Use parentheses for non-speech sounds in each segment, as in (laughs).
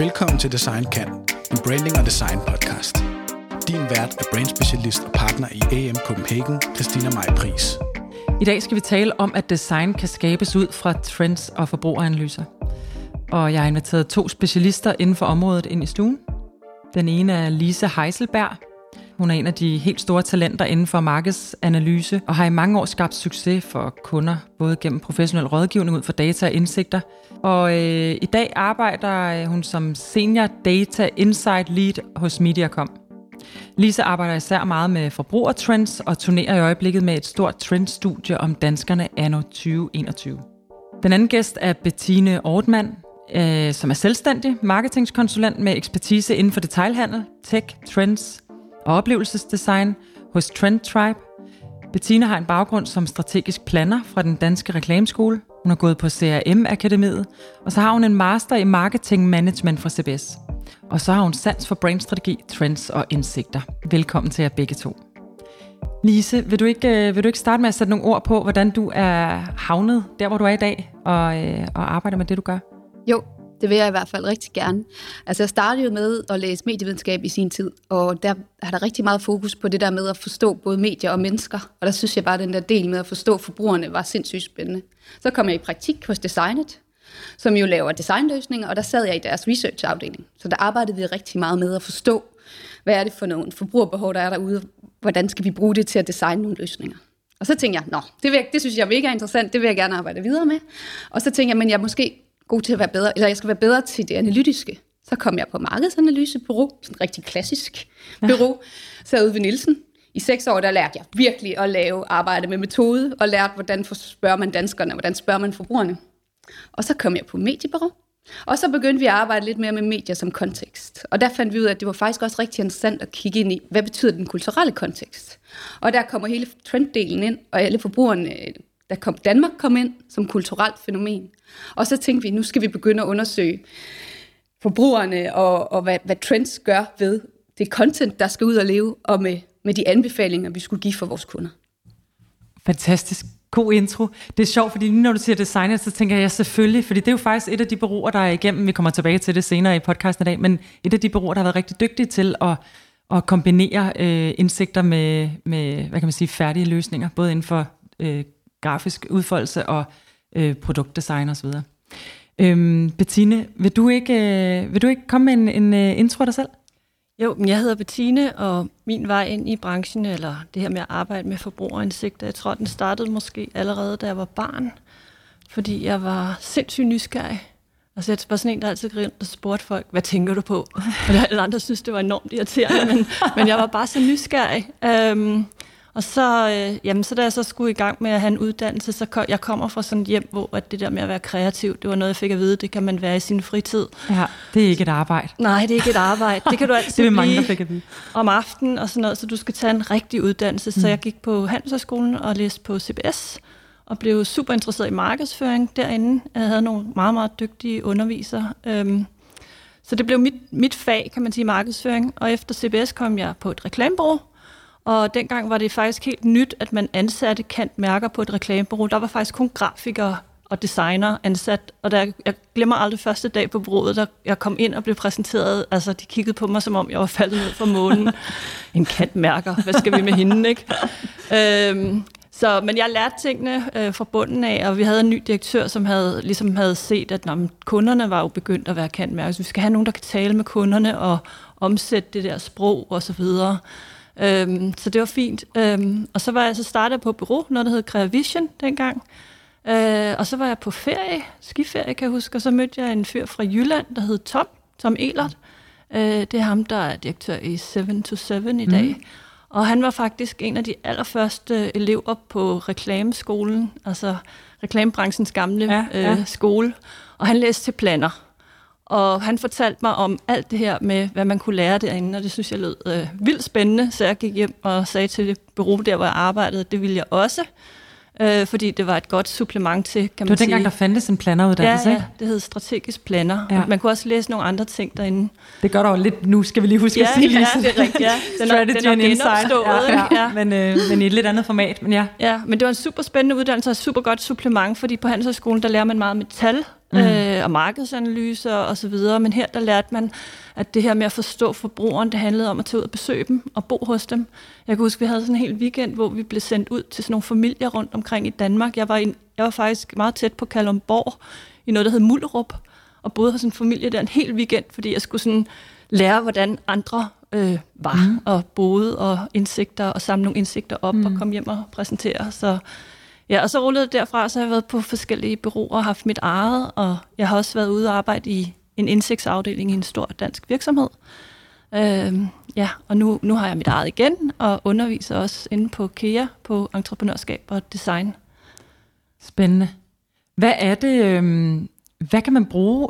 Velkommen til Design Kan, en branding og design podcast. Din vært er brandspecialist og partner i AM Copenhagen, Christina Maj Pris. I dag skal vi tale om, at design kan skabes ud fra trends og forbrugeranalyser. Og jeg har inviteret to specialister inden for området ind i stuen. Den ene er Lise Heiselberg. Hun er en af de helt store talenter inden for markedsanalyse og har i mange år skabt succes for kunder, både gennem professionel rådgivning ud for data og indsigter. Og øh, i dag arbejder øh, hun som Senior Data Insight Lead hos Mediacom. Lise arbejder især meget med forbrugertrends og turnerer i øjeblikket med et stort trendstudie om danskerne anno 2021. Den anden gæst er Bettine Ortmann, øh, som er selvstændig marketingskonsulent med ekspertise inden for detailhandel, tech, trends og oplevelsesdesign hos Trend Tribe. Bettina har en baggrund som strategisk planner fra den danske reklameskole. Hun har gået på CRM-akademiet, og så har hun en master i marketing management fra CBS. Og så har hun sans for brandstrategi, trends og indsigter. Velkommen til jer begge to. Lise, vil du, ikke, øh, vil du ikke starte med at sætte nogle ord på, hvordan du er havnet der, hvor du er i dag, og, øh, og arbejder med det, du gør? Jo, det vil jeg i hvert fald rigtig gerne. Altså jeg startede jo med at læse medievidenskab i sin tid, og der har der rigtig meget fokus på det der med at forstå både medier og mennesker, og der synes jeg bare, at den der del med at forstå forbrugerne var sindssygt spændende. Så kom jeg i praktik hos Designet, som jo laver designløsninger, og der sad jeg i deres researchafdeling. Så der arbejdede vi rigtig meget med at forstå, hvad er det for nogle forbrugerbehov, der er derude, hvordan skal vi bruge det til at designe nogle løsninger. Og så tænkte jeg, nå, det, vil jeg, det synes jeg er mega interessant, det vil jeg gerne arbejde videre med. Og så tænkte jeg, men jeg måske god til at være bedre, eller jeg skal være bedre til det analytiske. Så kom jeg på markedsanalysebureau, sådan en rigtig klassisk bureau, sad ude ved Nielsen. I seks år, der lærte jeg virkelig at lave arbejde med metode, og lærte, hvordan spørger man danskerne, hvordan spørger man forbrugerne. Og så kom jeg på mediebureau, og så begyndte vi at arbejde lidt mere med medier som kontekst. Og der fandt vi ud af, at det var faktisk også rigtig interessant at kigge ind i, hvad betyder den kulturelle kontekst? Og der kommer hele trenddelen ind, og alle forbrugerne, der kom Danmark kom ind som kulturelt fænomen. Og så tænkte vi, nu skal vi begynde at undersøge forbrugerne og, og hvad, hvad trends gør ved det content, der skal ud og leve, og med, med de anbefalinger, vi skulle give for vores kunder. Fantastisk. God intro. Det er sjovt, fordi når du siger designer, så tænker jeg selvfølgelig, fordi det er jo faktisk et af de bureauer, der er igennem, vi kommer tilbage til det senere i podcasten i dag, men et af de bureauer, der har været rigtig dygtige til at, at kombinere øh, indsigter med, med, hvad kan man sige, færdige løsninger, både inden for øh, grafisk udfoldelse og øh, produktdesign osv. Øhm, Bettine, vil du ikke, øh, vil du ikke komme med en, en uh, intro af dig selv? Jo, jeg hedder Bettine, og min vej ind i branchen, eller det her med at arbejde med forbrugerindsigter, jeg tror, den startede måske allerede, da jeg var barn, fordi jeg var sindssygt nysgerrig. Altså, jeg var sådan en, der altid gik og spurgte folk, hvad tænker du på? Og alle andre synes, det var enormt irriterende, men, (laughs) men jeg var bare så nysgerrig. Um, og så, øh, jamen, så da jeg så skulle i gang med at have en uddannelse, så kom, jeg kommer fra sådan et hjem, hvor at det der med at være kreativ, det var noget, jeg fik at vide, det kan man være i sin fritid. Ja, det er ikke et arbejde. Nej, det er ikke et arbejde. Det kan du (laughs) altid det er mange, der fik at vide. om aftenen og sådan noget, så du skal tage en rigtig uddannelse. Mm. Så jeg gik på Handelshøjskolen og læste på CBS, og blev super interesseret i markedsføring derinde. Jeg havde nogle meget, meget dygtige undervisere. Øhm, så det blev mit, mit fag, kan man sige, markedsføring. Og efter CBS kom jeg på et reklamebureau, og dengang var det faktisk helt nyt, at man ansatte kendt mærker på et reklamebureau. Der var faktisk kun grafikere og designer ansat, og der, jeg glemmer aldrig første dag på bureauet, da jeg kom ind og blev præsenteret, altså de kiggede på mig, som om jeg var faldet ned fra månen. (laughs) en kendt mærker, hvad skal vi med hende, ikke? Øhm, så, men jeg lærte tingene øh, fra bunden af, og vi havde en ny direktør, som havde, ligesom havde set, at når, kunderne var jo begyndt at være kendt mærker, så vi skal have nogen, der kan tale med kunderne og omsætte det der sprog og så videre. Øhm, så det var fint. Øhm, og så var jeg så startet på bureau, noget der hed Creavision dengang. Øh, og så var jeg på ferie, skiferie kan jeg huske, og så mødte jeg en fyr fra Jylland, der hed Tom, Tom Elert. Øh, det er ham, der er direktør i 7 to 7 i dag. Mm. Og han var faktisk en af de allerførste elever på reklameskolen, altså reklamebranchens gamle ja, ja. Øh, skole. Og han læste til planner. Og han fortalte mig om alt det her med, hvad man kunne lære derinde, og det synes jeg lød øh, vildt spændende, så jeg gik hjem og sagde til det bureau, der hvor jeg arbejdede, det ville jeg også, øh, fordi det var et godt supplement til, kan man Det var dengang, der fandtes en planeruddannelse, ja, ja, det hed strategisk planner. Ja. Man kunne også læse nogle andre ting derinde. Det gør der jo lidt nu, skal vi lige huske ja, at sige. Ja, det er rigtigt. Ja. Den Strategy er, den er insight. Ja, ja. ja. Men, øh, men i et lidt andet format. Men ja. ja, men det var en super spændende uddannelse og et super godt supplement, fordi på Handelshøjskolen, der lærer man meget med tal, mm. øh, og markedsanalyser og så videre, men her der lærte man, at det her med at forstå forbrugeren, det handlede om at tage ud og besøge dem og bo hos dem. Jeg kan huske, vi havde sådan en hel weekend, hvor vi blev sendt ud til sådan nogle familier rundt omkring i Danmark. Jeg var, i, jeg var faktisk meget tæt på Kalumborg, i noget, der hed Mullerup, og boede hos en familie der en hel weekend, fordi jeg skulle sådan lære, hvordan andre øh, var mm. og boede, og indsigter, og samle nogle indsigter op mm. og komme hjem og præsentere. Så Ja, og så rullede det derfra, så har jeg været på forskellige bureauer og haft mit eget, og jeg har også været ude og arbejde i en indsigtsafdeling i en stor dansk virksomhed. Øhm, ja, og nu, nu har jeg mit eget igen, og underviser også inde på KEA på entreprenørskab og design. Spændende. Hvad er det, øhm, hvad kan man bruge,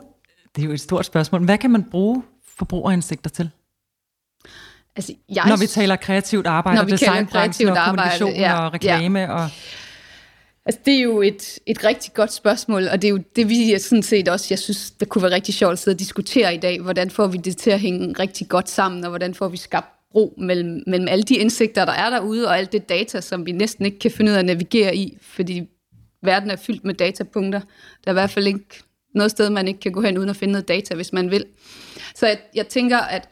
det er jo et stort spørgsmål, hvad kan man bruge forbrugerindsigter til? Altså, jeg, når vi taler kreativt arbejde, når vi designbranchen og kommunikation arbejde, ja, og reklame ja. og Altså, det er jo et, et rigtig godt spørgsmål, og det er jo det, vi sådan set også, jeg synes, det kunne være rigtig sjovt at sidde og diskutere i dag. Hvordan får vi det til at hænge rigtig godt sammen, og hvordan får vi skabt bro mellem, mellem alle de indsigter, der er derude, og alt det data, som vi næsten ikke kan finde ud af at navigere i, fordi verden er fyldt med datapunkter. Der er i hvert fald ikke noget sted, man ikke kan gå hen uden at finde noget data, hvis man vil. Så jeg, jeg tænker, at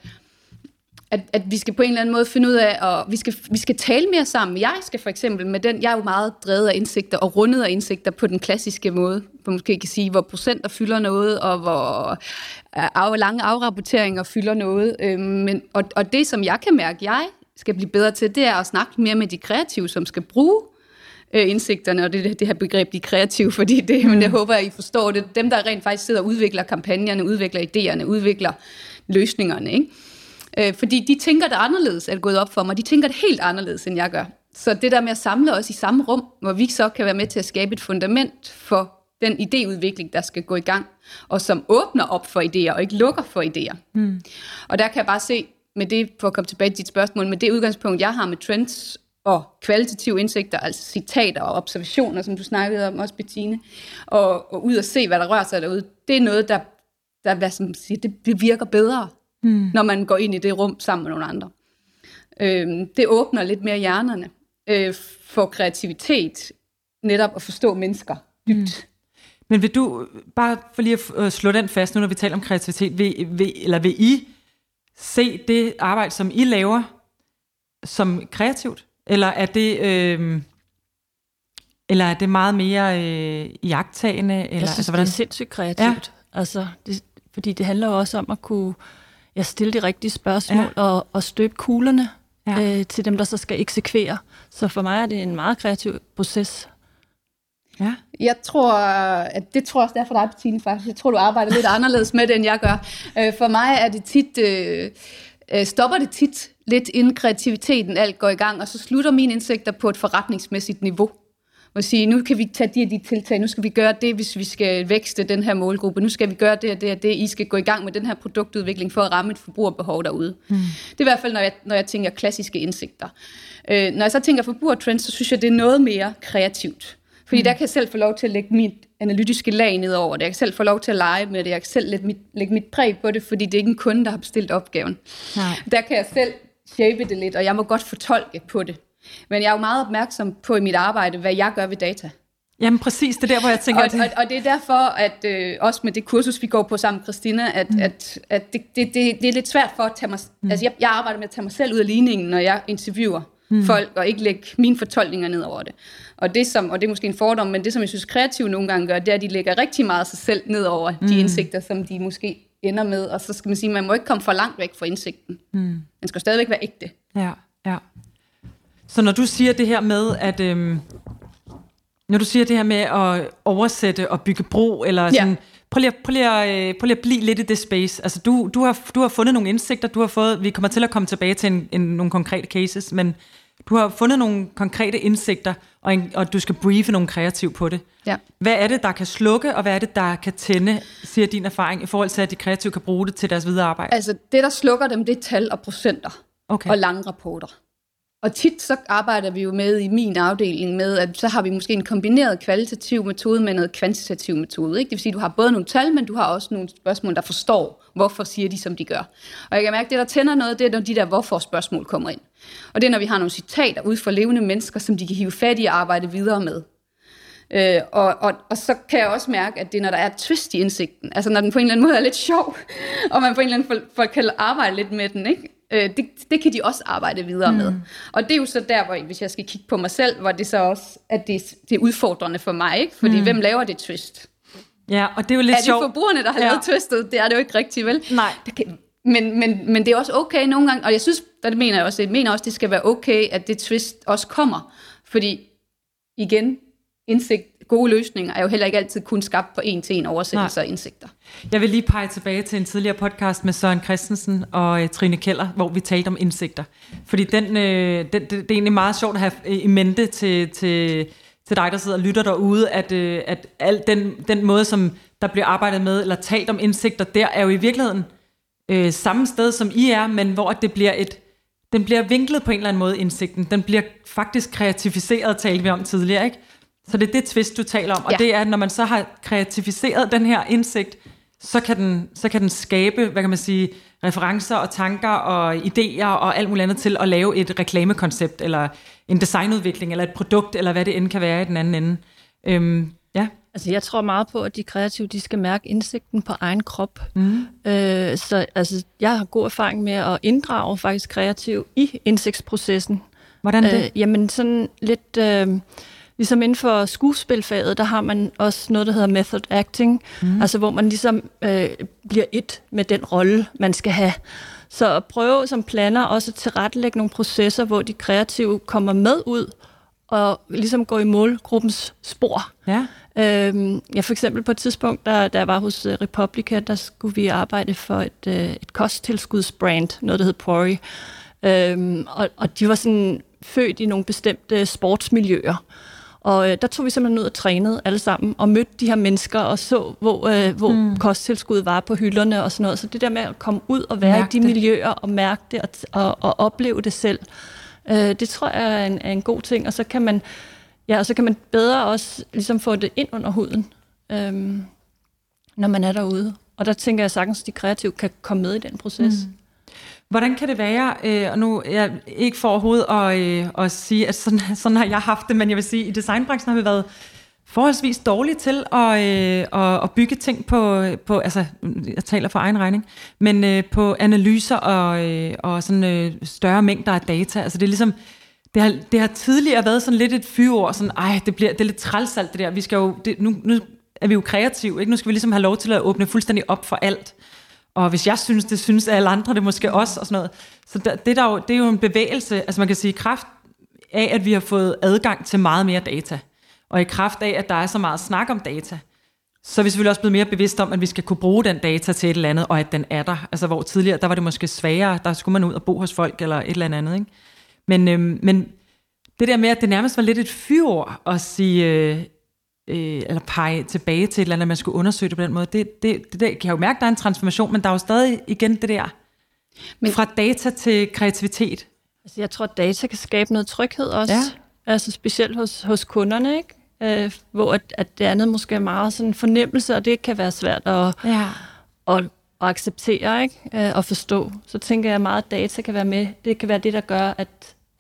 at, at vi skal på en eller anden måde finde ud af, og vi skal, vi skal tale mere sammen. Jeg skal for eksempel med den, jeg er jo meget drevet af indsigter og rundet af indsigter på den klassiske måde, hvor måske kan sige, hvor procenter fylder noget, og hvor af, lange afrapporteringer fylder noget. Øhm, men, og, og det, som jeg kan mærke, jeg skal blive bedre til, det er at snakke mere med de kreative, som skal bruge øh, indsigterne, og det, det her begreb, de kreative, fordi det, mm. men jeg håber, at I forstår det. Dem, der rent faktisk sidder og udvikler kampagnerne, udvikler idéerne, udvikler løsningerne, ikke? Øh, fordi de tænker det anderledes, er det gået op for mig. De tænker det helt anderledes, end jeg gør. Så det der med at samle os i samme rum, hvor vi så kan være med til at skabe et fundament for den idéudvikling, der skal gå i gang, og som åbner op for idéer, og ikke lukker for idéer. Mm. Og der kan jeg bare se, med det, for at komme tilbage til dit spørgsmål, med det udgangspunkt, jeg har med trends og kvalitative indsigter, altså citater og observationer, som du snakkede om også, Bettine, og, og ud og se, hvad der rører sig derude, det er noget, der, der hvad som siger, det, det virker bedre mm. når man går ind i det rum sammen med nogle andre. Øh, det åbner lidt mere hjernerne øh, for kreativitet, netop at forstå mennesker dybt. Mm. Men vil du, bare for lige at øh, slå den fast nu, når vi taler om kreativitet, vil, vil, eller vil I se det arbejde, som I laver, som kreativt? Eller er det, øh, eller er det meget mere øh, jagttagende? Eller, Jeg synes, altså, hvordan? det er sindssygt kreativt. Ja. Altså, det, fordi det handler jo også om at kunne jeg stille de rigtige spørgsmål ja. og, og støbe kuglerne ja. øh, til dem, der så skal eksekvere. Så for mig er det en meget kreativ proces. Ja. Jeg tror, at det tror jeg også det er for dig, Bettine, faktisk. Jeg tror, du arbejder lidt anderledes med det, end jeg gør. Øh, for mig er det tit, øh, øh, stopper det tit lidt inden kreativiteten alt går i gang, og så slutter mine indsigter på et forretningsmæssigt niveau og sige, nu kan vi tage de og de tiltag, nu skal vi gøre det, hvis vi skal vækste den her målgruppe, nu skal vi gøre det og det og det, I skal gå i gang med den her produktudvikling for at ramme et forbrugerbehov derude. Mm. Det er i hvert fald, når jeg, når jeg tænker klassiske indsigter. Øh, når jeg så tænker forbrugertrends, så synes jeg, det er noget mere kreativt. Fordi mm. der kan jeg selv få lov til at lægge mit analytiske lag ned over det. Jeg kan selv få lov til at lege med det. Jeg kan selv lægge mit, lægge mit præg på det, fordi det er ikke en kunde, der har bestilt opgaven. Nej. Der kan jeg selv shape det lidt, og jeg må godt fortolke på det. Men jeg er jo meget opmærksom på i mit arbejde, hvad jeg gør ved data. Jamen præcis, det er der, hvor jeg tænker... Og, det... og, og det er derfor, at øh, også med det kursus, vi går på sammen, Christina, at, mm. at, at det, det, det, det er lidt svært for at tage mig... Mm. Altså jeg, jeg arbejder med at tage mig selv ud af ligningen, når jeg interviewer mm. folk, og ikke lægge mine fortolkninger ned over det. Og det, som, og det er måske en fordom, men det, som jeg synes kreative nogle gange gør, det er, at de lægger rigtig meget sig selv ned over mm. de indsigter, som de måske ender med. Og så skal man sige, at man må ikke komme for langt væk fra indsigten. Mm. Man skal stadigvæk være ægte. Ja, ja. Så når du siger det her med, at... Øhm, når du siger det her med at oversætte og bygge bro, eller sådan... Ja. Prøv lige, prøv, lige at, øh, prøv lige at blive lidt i det space. Altså, du, du, har, du har fundet nogle indsigter, du har fået... Vi kommer til at komme tilbage til en, en, nogle konkrete cases, men du har fundet nogle konkrete indsigter, og, en, og du skal briefe nogle kreativ på det. Ja. Hvad er det, der kan slukke, og hvad er det, der kan tænde, siger din erfaring, i forhold til, at de kreative kan bruge det til deres videre arbejde? Altså, det, der slukker dem, det er tal og procenter. Okay. Og lange rapporter. Og tit så arbejder vi jo med i min afdeling med, at så har vi måske en kombineret kvalitativ metode med noget kvantitativ metode. Ikke? Det vil sige, at du har både nogle tal, men du har også nogle spørgsmål, der forstår, hvorfor siger de, som de gør. Og jeg kan mærke, at det, der tænder noget, det er, når de der hvorfor-spørgsmål kommer ind. Og det er, når vi har nogle citater ud fra levende mennesker, som de kan hive fat i og arbejde videre med. Øh, og, og, og så kan jeg også mærke, at det er, når der er et twist i indsigten, altså når den på en eller anden måde er lidt sjov, og man på en eller anden måde kan arbejde lidt med den, ikke? Øh, det, det kan de også arbejde videre mm. med. Og det er jo så der, hvor hvis jeg skal kigge på mig selv, hvor det så også, at det, det er udfordrende for mig, ikke? Fordi mm. hvem laver det twist? Ja, og det er jo lidt sjovt. Er det forbrugerne, der har ja. lavet twistet? Det er det jo ikke rigtigt, vel? Nej. Det kan, men, men, men det er også okay nogle gange, og jeg synes, der det mener jeg også, jeg mener også, det skal være okay, at det twist også kommer. Fordi igen, indsigt, gode løsninger er jo heller ikke altid kun skabt på en til en oversættelse af indsigter. Jeg vil lige pege tilbage til en tidligere podcast med Søren Christensen og uh, Trine Keller, hvor vi talte om indsigter. Fordi den, uh, den, det, det er egentlig meget sjovt at have i mente til, til, til dig, der sidder og lytter derude, at, uh, at al den, den måde, som der bliver arbejdet med, eller talt om indsigter, der er jo i virkeligheden uh, samme sted, som I er, men hvor det bliver et den bliver vinklet på en eller anden måde, indsigten. Den bliver faktisk kreatificeret, talte vi om tidligere, ikke? Så det er det twist, du taler om. Og ja. det er, at når man så har kreatificeret den her indsigt, så kan, den, så kan den skabe, hvad kan man sige, referencer og tanker og idéer og alt muligt andet til at lave et reklamekoncept, eller en designudvikling, eller et produkt, eller hvad det end kan være i den anden ende. Øhm, ja. Altså, jeg tror meget på, at de kreative, de skal mærke indsigten på egen krop. Mm. Øh, så altså, jeg har god erfaring med at inddrage faktisk kreativ i indsigtsprocessen. Hvordan det? Øh, jamen, sådan lidt... Øh, Ligesom inden for skuespilfaget, der har man også noget, der hedder method acting, mm. altså hvor man ligesom øh, bliver et med den rolle, man skal have. Så at prøve som planer også at tilrettelægge nogle processer, hvor de kreative kommer med ud og ligesom går i målgruppens spor. Ja. Øhm, ja, for eksempel på et tidspunkt, der, der jeg var hos uh, Republica, der skulle vi arbejde for et, uh, et kosttilskudsbrand, noget der hed Pori. Øhm, og, og de var sådan født i nogle bestemte sportsmiljøer. Og øh, der tog vi simpelthen ud og trænede alle sammen, og mødte de her mennesker, og så, hvor, øh, hvor mm. kosttilskuddet var på hylderne og sådan noget. Så det der med at komme ud og være mærke i de det. miljøer, og mærke det, og, og, og opleve det selv, øh, det tror jeg er en, er en god ting. Og så kan man, ja, og så kan man bedre også ligesom få det ind under huden, øh, når man er derude. Og der tænker jeg sagtens, at de kreative kan komme med i den proces. Mm. Hvordan kan det være, øh, og nu jeg ikke for overhovedet at, øh, at sige, at sådan, (laughs) sådan har jeg haft det, men jeg vil sige, at i designbranchen har vi været forholdsvis dårlige til at, øh, at, at bygge ting på, på, altså jeg taler for egen regning, men øh, på analyser og, øh, og sådan øh, større mængder af data. Altså det er ligesom, det har, det har tidligere været sådan lidt et fyreord, sådan, ej, det, bliver, det er lidt trælsalt det der, vi skal jo, det, nu, nu er vi jo kreative, ikke? nu skal vi ligesom have lov til at åbne fuldstændig op for alt og hvis jeg synes, det synes alle andre, det måske også, og sådan noget. Så der, det, der jo, det er jo en bevægelse, altså man kan sige, kraft af, at vi har fået adgang til meget mere data, og i kraft af, at der er så meget snak om data, så er vi selvfølgelig også blevet mere bevidste om, at vi skal kunne bruge den data til et eller andet, og at den er der. Altså hvor tidligere, der var det måske sværere, der skulle man ud og bo hos folk, eller et eller andet. Ikke? Men, øhm, men det der med, at det nærmest var lidt et fyrord at sige, øh, øh, eller pege tilbage til et eller andet, man skulle undersøge det på den måde. Det, det, det, det kan jeg jo mærke, der er en transformation, men der er jo stadig igen det der, men, fra data til kreativitet. Altså, jeg tror, at data kan skabe noget tryghed også, ja. altså specielt hos, hos kunderne, ikke? Øh, hvor at, at det andet måske er meget sådan en fornemmelse, og det kan være svært at, ja. at, at acceptere ikke? Øh, og forstå. Så tænker jeg meget, at data kan være med. Det kan være det, der gør, at,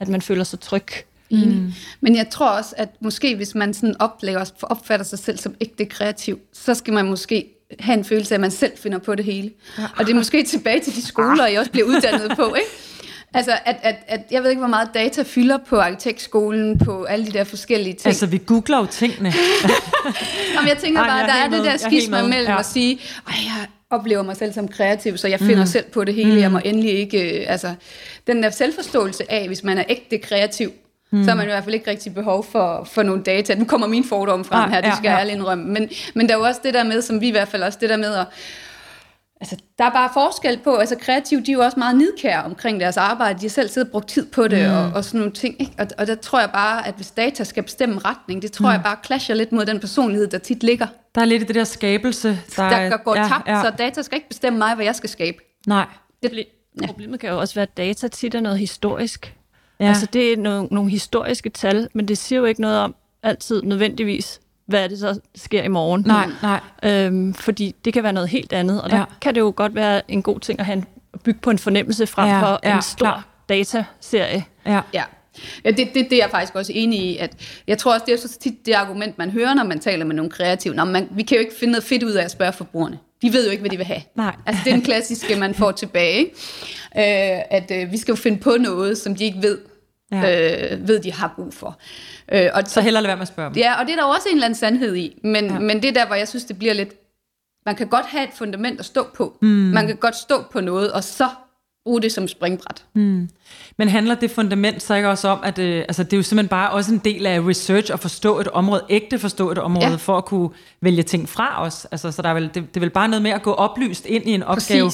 at man føler sig tryg. Mm. Men jeg tror også, at måske hvis man sådan oplever, opfatter sig selv som ægte kreativ, så skal man måske have en følelse af, at man selv finder på det hele. Ja. Og det er måske tilbage til de skoler, I også bliver uddannet på, ikke? Altså, at, at, at jeg ved ikke, hvor meget data fylder på arkitektskolen, på alle de der forskellige ting. Altså, vi googler jo tingene. (laughs) Jamen, jeg tænker bare, Ej, jeg der er, er det der skisma mellem ja. at sige, Ej, jeg oplever mig selv som kreativ, så jeg finder mm. selv på det hele. Mm. Jeg må endelig ikke... Øh, altså, den der selvforståelse af, hvis man er ægte kreativ, Mm. Så har man i hvert fald ikke rigtig behov for, for nogle data. Nu kommer min fordom frem ah, her, det skal ja, ja. jeg ærligt indrømme. Men, men der er jo også det der med, som vi i hvert fald også, det der med at Altså, der er bare forskel på, altså kreative, de er jo også meget nidkære omkring deres arbejde, de har selv siddet og brugt tid på det, mm. og, og sådan nogle ting, ikke? Og, og der tror jeg bare, at hvis data skal bestemme retning, det tror mm. jeg bare clasher lidt mod den personlighed, der tit ligger. Der er lidt i det der skabelse. Der, der går ja, tabt, ja. så data skal ikke bestemme mig, hvad jeg skal skabe. Nej. Det, ja. Problemet kan jo også være, at data tit er noget historisk. Ja. Altså det er nogle, nogle historiske tal, men det siger jo ikke noget om altid nødvendigvis, hvad det så sker i morgen. Nej, nej. Øhm, fordi det kan være noget helt andet, og der ja. kan det jo godt være en god ting at, have en, at bygge på en fornemmelse frem ja, for ja, en stor klar. dataserie. Ja. ja. Ja, det, det, det er jeg faktisk også enig i. At jeg tror også, det er så tit det argument, man hører, når man taler med nogle kreative. Nå, man, vi kan jo ikke finde noget fedt ud af at spørge forbrugerne. De ved jo ikke, hvad de vil have. Nej. Altså, det er den klassiske, man får tilbage. Ikke? Øh, at øh, vi skal jo finde på noget, som de ikke ved, ja. øh, ved de har brug for. Øh, og så hellere lade være med at spørge dem. Ja, og det er der også en eller anden sandhed i. Men, ja. men det er der, hvor jeg synes, det bliver lidt... Man kan godt have et fundament at stå på. Mm. Man kan godt stå på noget, og så bruge det som springbræt. Mm. Men handler det fundament så ikke også om, at øh, altså, det er jo simpelthen bare også en del af research at forstå et område, ægte forstå et område, ja. for at kunne vælge ting fra os? Altså, så der er vel, det, det er vel bare noget med at gå oplyst ind i en opgave,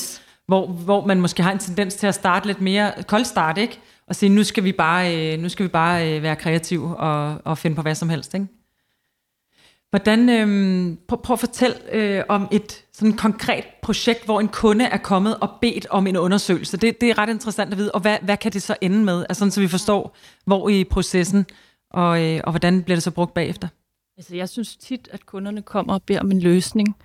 hvor, hvor man måske har en tendens til at starte lidt mere koldstart, ikke? Og sige, nu skal vi bare, øh, nu skal vi bare øh, være kreative og, og finde på hvad som helst, ikke? Hvordan, øh, prøv, prøv at fortælle øh, om et sådan konkret projekt, hvor en kunde er kommet og bedt om en undersøgelse. Det, det er ret interessant at vide, og hvad, hvad kan det så ende med? Altså sådan, så vi forstår, hvor i processen, og, øh, og hvordan bliver det så brugt bagefter? Altså, jeg synes tit, at kunderne kommer og beder om en løsning,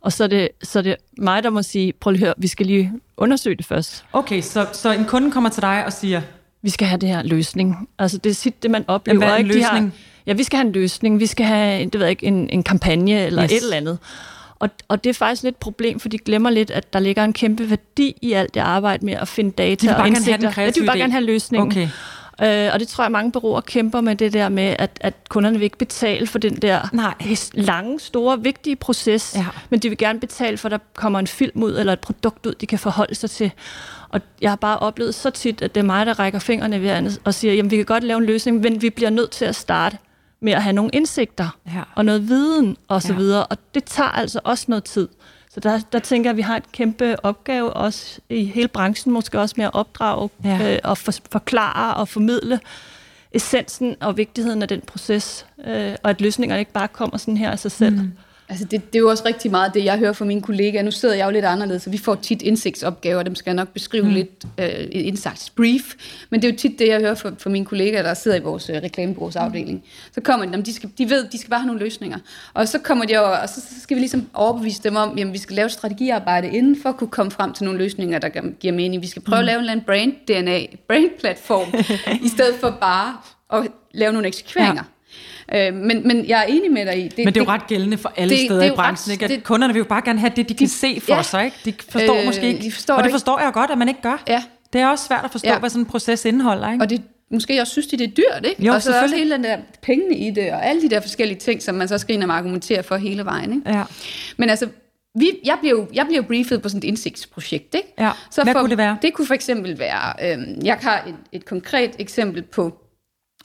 og så er det, så er det mig, der må sige, prøv lige at høre, vi skal lige undersøge det først. Okay, så, så en kunde kommer til dig og siger... Vi skal have det her løsning. Altså, det er tit det, man oplever. Jamen, hvad er en ikke? løsning? De har, Ja, vi skal have en løsning, vi skal have det ved jeg ikke, en, en kampagne eller yes. et eller andet. Og, og det er faktisk lidt et problem, for de glemmer lidt, at der ligger en kæmpe værdi i alt det arbejde med at finde data de vil bare og indsigter. Gerne have den ja, de vil bare gerne have løsningen. Okay. Øh, og det tror jeg, mange bureauer kæmper med det der med, at, at kunderne vil ikke betale for den der Nej. lange, store, vigtige proces, ja. men de vil gerne betale for, at der kommer en film ud eller et produkt ud, de kan forholde sig til. Og jeg har bare oplevet så tit, at det er mig, der rækker fingrene ved og siger, jamen vi kan godt lave en løsning, men vi bliver nødt til at starte med at have nogle indsigter ja. og noget viden og så ja. videre, og det tager altså også noget tid. Så der, der tænker jeg, at vi har et kæmpe opgave også i hele branchen, måske også med at opdrage ja. øh, og for, forklare og formidle essensen og vigtigheden af den proces, øh, og at løsningerne ikke bare kommer sådan her af sig selv. Mm. Altså det, det er jo også rigtig meget det, jeg hører fra mine kollegaer. Nu sidder jeg jo lidt anderledes, så vi får tit indsigtsopgaver, dem skal jeg nok beskrive mm. lidt øh, indsigtsbrief. Men det er jo tit det, jeg hører fra, fra mine kollegaer, der sidder i vores øh, reklamebureausafdeling. Mm. Så kommer de, de, skal, de ved, de skal bare have nogle løsninger. Og så kommer de over, og så, så skal vi ligesom overbevise dem om, at vi skal lave strategiarbejde inden for at kunne komme frem til nogle løsninger, der giver mening. Vi skal prøve mm. at lave en eller anden brand-DNA, brand-platform, (laughs) i stedet for bare at lave nogle eksekveringer. Ja. Øh, men, men jeg er enig med dig i. Det, men det er jo ret gældende for alle det, steder det i branchen. Ret, ikke? At det, kunderne vil jo bare gerne have det, de kan de, se for ja, sig. Ikke? De forstår øh, måske ikke. De forstår og det forstår jeg godt, at man ikke gør. Ja. Det er også svært at forstå, ja. hvad sådan en proces indeholder. Ikke? Og det måske også synes, de, det er dyrt, ikke? Jo, og så også hele den der pengene i det, og alle de der forskellige ting, som man så skal ind og argumentere for hele vejen. Ikke? Ja. Men altså, vi, jeg, blev, jeg blev briefet på sådan et indsigtsprojekt. Ikke? Ja. Så Hvad for, kunne det være? Det kunne for eksempel være, øh, jeg har et, et konkret eksempel på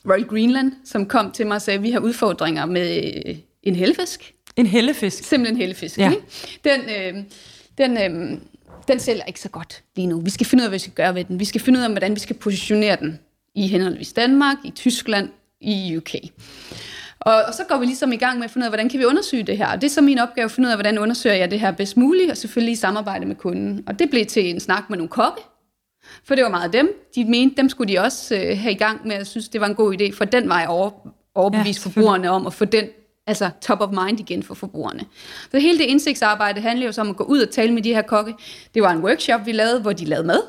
Royal Greenland, som kom til mig og sagde, at vi har udfordringer med øh, en hellefisk. En hellefisk? Simpelthen en hellefisk. Ja. Den, øh, den, øh, den sælger ikke så godt lige nu. Vi skal finde ud af, hvad vi skal gøre ved den. Vi skal finde ud af, hvordan vi skal positionere den i henholdsvis Danmark, i Tyskland, i UK. Og, og så går vi ligesom i gang med at finde ud af, hvordan kan vi undersøge det her. Og det er så min opgave at finde ud af, hvordan undersøger jeg det her bedst muligt, og selvfølgelig i samarbejde med kunden. Og det blev til en snak med nogle kokke, for det var meget dem. De mente, dem skulle de også øh, have i gang med. Jeg synes, det var en god idé, for den vej over, overbevise ja, forbrugerne om at få den altså top of mind igen for forbrugerne. Så hele det indsigtsarbejde handler jo så om at gå ud og tale med de her kokke. Det var en workshop, vi lavede, hvor de lavede mad.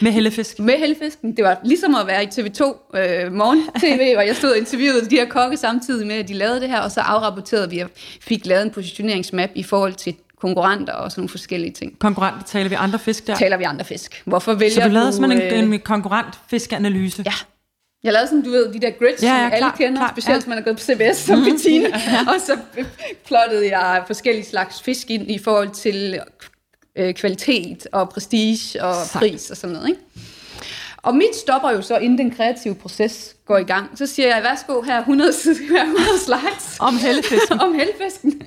Med hellefisk? Med hellefisk. Det var ligesom at være i TV2 øh, morgen-tv, hvor jeg stod og interviewede de her kokke samtidig med, at de lavede det her, og så afrapporterede vi og fik lavet en positioneringsmap i forhold til konkurrenter og sådan nogle forskellige ting. Konkurrenter, taler vi andre fisk der? Taler vi andre fisk. Hvorfor vælger Så du lavede simpelthen en, øh, en konkurrent fiskanalyse? Ja. Jeg lavede sådan, du ved, de der grids, ja, ja, som alle klar, kender, klar, specielt ja. hvis man er gået på CBS som mm-hmm. Bettine. (laughs) ja. Og så plottede jeg forskellige slags fisk ind i forhold til øh, kvalitet og prestige og Sejt. pris og sådan noget. Ikke? Og mit stopper jo så, inden den kreative proces går i gang. Så siger jeg, værsgo, her er 100, (laughs) her 100 slides. Om helfesken. (laughs) om helfesken.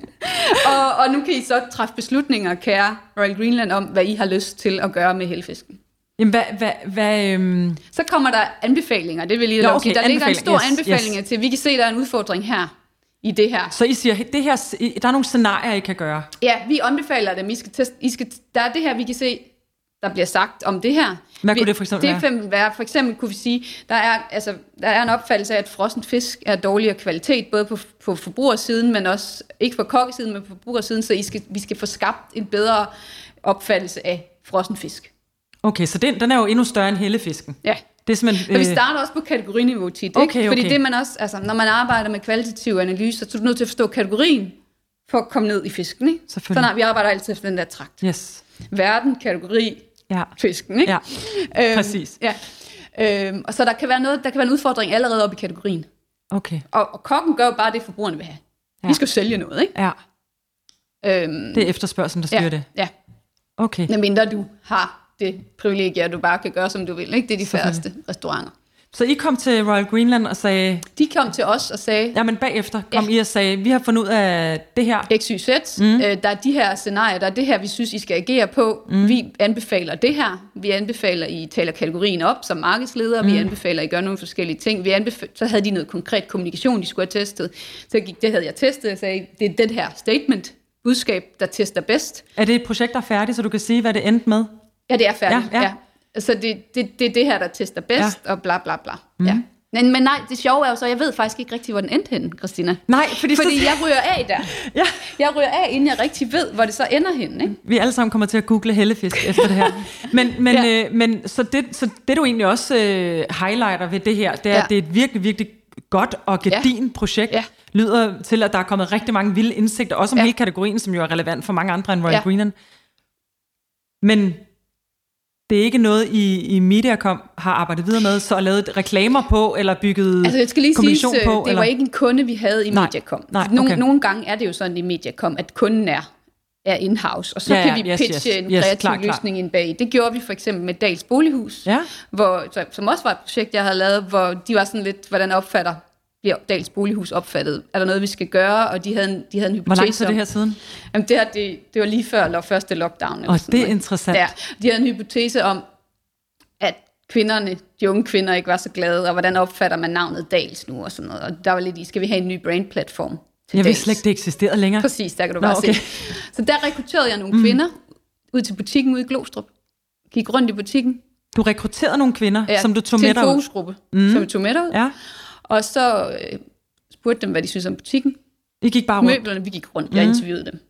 og, og nu kan I så træffe beslutninger, kære Royal Greenland, om hvad I har lyst til at gøre med helfesken. Jamen, hvad, hvad, hvad, øhm... Så kommer der anbefalinger, det vil jeg lige okay, Der ligger en stor yes, anbefaling yes. til, vi kan se, der er en udfordring her i det her. Så I siger, det her, der er nogle scenarier, I kan gøre? Ja, vi anbefaler dem. I skal teste, I skal, der er det her, vi kan se, der bliver sagt om det her. Hvad kunne det for eksempel det være? være? For eksempel kunne vi sige, der er, altså, der er en opfattelse af, at frossen fisk er dårligere kvalitet, både på, på forbrugersiden, men også, ikke på kokkesiden, men på forbrugersiden, så I skal, vi skal få skabt en bedre opfattelse af frossen fisk. Okay, så den, den er jo endnu større end hellefisken. Ja. Det er simpelthen, Og vi øh, starter også på kategoriniveau tit, Okay, ikke? Fordi okay. det man også, altså, når man arbejder med kvalitative analyser, så er du nødt til at forstå kategorien, for at komme ned i fisken, ikke? Så Selvfølgelig. nej, vi arbejder altid efter den der trakt. yes. Verden, kategori, Ja, fisken, ikke? ja, præcis. Ja. Øhm, og så der kan være noget, der kan være en udfordring allerede op i kategorien. okay. Og, og kokken gør jo bare det, forbrugerne vil have. Ja. Vi skal jo sælge noget, ikke? Ja, Øhm, det er efterspørgselen, der styrer ja, det. ja. Okay. Medmindre du har det privilegie, at du bare kan gøre, som du vil. Ikke? Det er de færreste restauranter. Så I kom til Royal Greenland og sagde, De kom til os og sagde, jamen bagefter kom Ja. I og sagde, vi har fundet ud af det her. X, Y, Z, mm. øh, der er de her scenarier, der er det her, vi synes, I skal agere på. Mm. Vi anbefaler det her. Vi anbefaler, I taler kategorien op som markedsleder. Mm. Vi anbefaler, I gør nogle forskellige ting. Vi anbef- så havde de noget konkret kommunikation, de skulle have testet. Så gik, det havde jeg testet. Jeg sagde, det er det her statement, budskab, der tester bedst. Er det et projekt, der er færdigt, så du kan sige, hvad det endte med? Ja, det er færdigt. Ja, ja. ja. Så det, det, det er det her, der tester bedst, ja. og bla bla bla. Mm. Ja. Men, men nej, det sjove er jo så, jeg ved faktisk ikke rigtig, hvor den endte henne, Christina. Nej, fordi, Fordi jeg ryger af der. (laughs) Ja. Jeg ryger af, inden jeg rigtig ved, hvor det så ender henne. Ikke? Vi alle sammen kommer til at google hellefisk efter det her. (laughs) Men, men, Ja. øh, men så, det, så det du egentlig også øh, highlighter ved det her, det er, Ja. at det er et virkelig, virkelig godt og gedin ja. projekt. Ja. Lyder til, at der er kommet rigtig mange vilde indsigter, også om Ja. hele kategorien, som jo er relevant for mange andre end Royal ja. Greenland. Men det er ikke noget, I, I Mediacom har arbejdet videre med, så lavet reklamer på, eller bygget Altså, jeg skal lige sige, det på? var eller? ikke en kunde, vi havde i Nej. Mediacom. Nej, Nogle, okay. nogle gange er det jo sådan i Mediacom, at kunden er er in-house, og så Ja, ja, kan vi yes, pitche yes. en Yes, kreativ klar, klar. løsning ind bag. Det gjorde vi for eksempel med Dals Bolighus, Ja. hvor, som også var et projekt, jeg havde lavet, hvor de var sådan lidt, hvordan opfatter bliver Dals Bolighus opfattet? Er der noget, vi skal gøre? Og de havde en, de havde en Hvor hypotese lang tid er det her siden? Jamen, det, her, det, det var lige før eller første lockdown. Eller Og sådan det er noget. interessant. Ja, de havde en hypotese om, at kvinderne, de unge kvinder, ikke var så glade, og hvordan opfatter man navnet Dals nu, og sådan noget. Og der var lidt i, skal vi have en ny brandplatform til Jeg vidste slet ikke, det eksisterede længere. Præcis, der kan du Nå, bare okay. se. Så der rekrutterede jeg nogle mm. kvinder ud til butikken ude i Glostrup. Gik rundt i butikken. Du rekrutterede nogle kvinder, ja, som du tog til med en dig ud. fokusgruppe, mm. som vi tog med derud. Ja, Og så øh, spurgte dem, hvad de synes om butikken. I gik bare rundt. Møblerne, vi gik rundt. Jeg interviewede dem.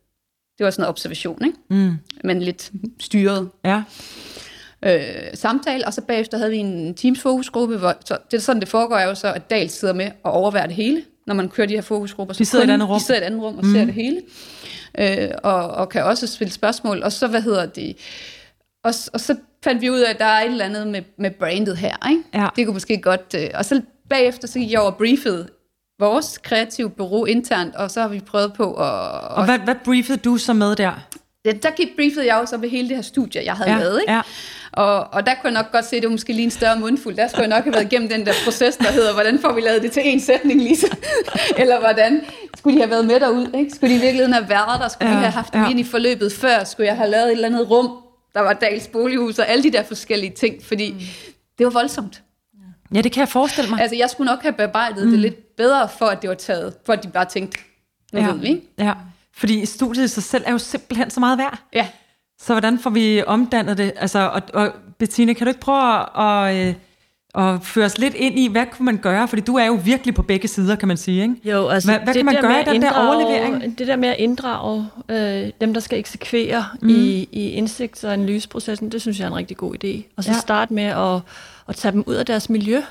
Det var sådan en observation, ikke? Mm. Men lidt styret Ja. øh, samtale. Og så bagefter havde vi en Teams fokusgruppe, hvor så, det er sådan, det foregår er jo så, at Dal sidder med og overværer det hele, når man kører de her fokusgrupper. Så De sidder i et andet rum. De sidder i et andet rum og mm. ser det hele. Øh, og, og kan også stille spørgsmål. Og så, hvad hedder det... Og, og så fandt vi ud af, at der er et eller andet med, med brandet her. Ikke? Ja. Det kunne måske godt... Øh, og så bagefter så gik jeg over og briefede vores kreative bureau internt, og så har vi prøvet på at... Og hvad, hvad briefede du så med der? Ja, der gik briefede jeg jo så ved hele det her studie, jeg havde Ja, lavet. Ikke? ja. Og, og der kunne jeg nok godt se, at det var måske lige en større mundfuld. Der skulle jeg nok have været igennem den der proces, der hedder, hvordan får vi lavet det til en sætning, Lisa? (laughs) Eller hvordan skulle de have været med derud? Ikke? Skulle de i virkeligheden have været der? Skulle ja, de have haft ja. ind i forløbet før? Skulle jeg have lavet et eller andet rum, der var Dals bolighus og alle de der forskellige ting? Fordi mm. det var voldsomt. Ja, det kan jeg forestille mig. Altså, jeg skulle nok have bearbejdet mm. det lidt bedre, for at det var taget. For at de bare tænkte, nu ja. ved vi, ikke? ja. Fordi studiet i sig selv er jo simpelthen så meget værd. Ja. Så hvordan får vi omdannet det? Altså, og, og Bettina, kan du ikke prøve at, øh, at føre os lidt ind i, hvad kunne man gøre? Fordi du er jo virkelig på begge sider, kan man sige, ikke? Jo, altså Hvad- hvad det kan man der gøre i den der overlevering? Det der med at inddrage øh, dem, der skal eksekvere mm. i, i indsigts- og analyseprocessen, det synes jeg er en rigtig god idé. Og så ja. starte med at, at tage dem ud af deres miljø.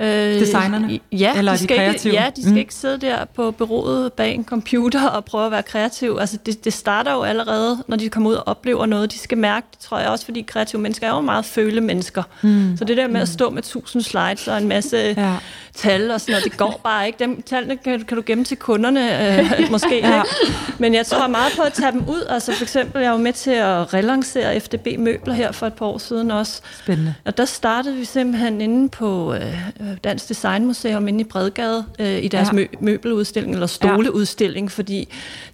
Øh, Designerne? Ja, Eller de de skal kreative? Ikke, ja, de skal Mm. mm. ikke sidde der på bureauet bag en computer og prøve at være kreativ. Altså, det, det starter jo allerede, når de kommer ud og oplever noget. De skal mærke det, tror jeg også, fordi kreative mennesker er jo meget føle mennesker. Mm. Så det der med at stå med tusind slides og en masse ja. tal og sådan noget, det går bare ikke. Dem tallene kan, kan du gemme til kunderne, øh, (laughs) måske. ja. ikke? Men jeg tror meget på at tage dem ud. Altså for eksempel, jeg var med til at relancere FDB Møbler her for et par år siden også. Spændende. Og der startede vi simpelthen inde på øh, Dansk Designmuseum inde i Bredgade øh, i deres Ja. ja. mø- møbeludstilling, eller stoleudstilling, fordi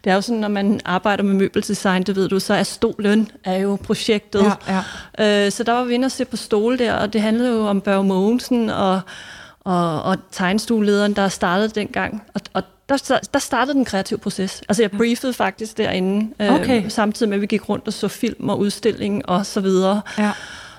det er jo sådan, når man arbejder med møbeldesign, det ved du, så er stolen er jo projektet. Ja, ja. Øh, så der var vi inde og se på stole der, og det handlede jo om Børge Mogensen og, og, og tegnstuelederen, der startede dengang. Og, og der, der startede den kreative proces. Altså jeg briefede faktisk derinde, øh, Okay. samtidig med, at vi gik rundt og så film og udstilling og så videre. Ja.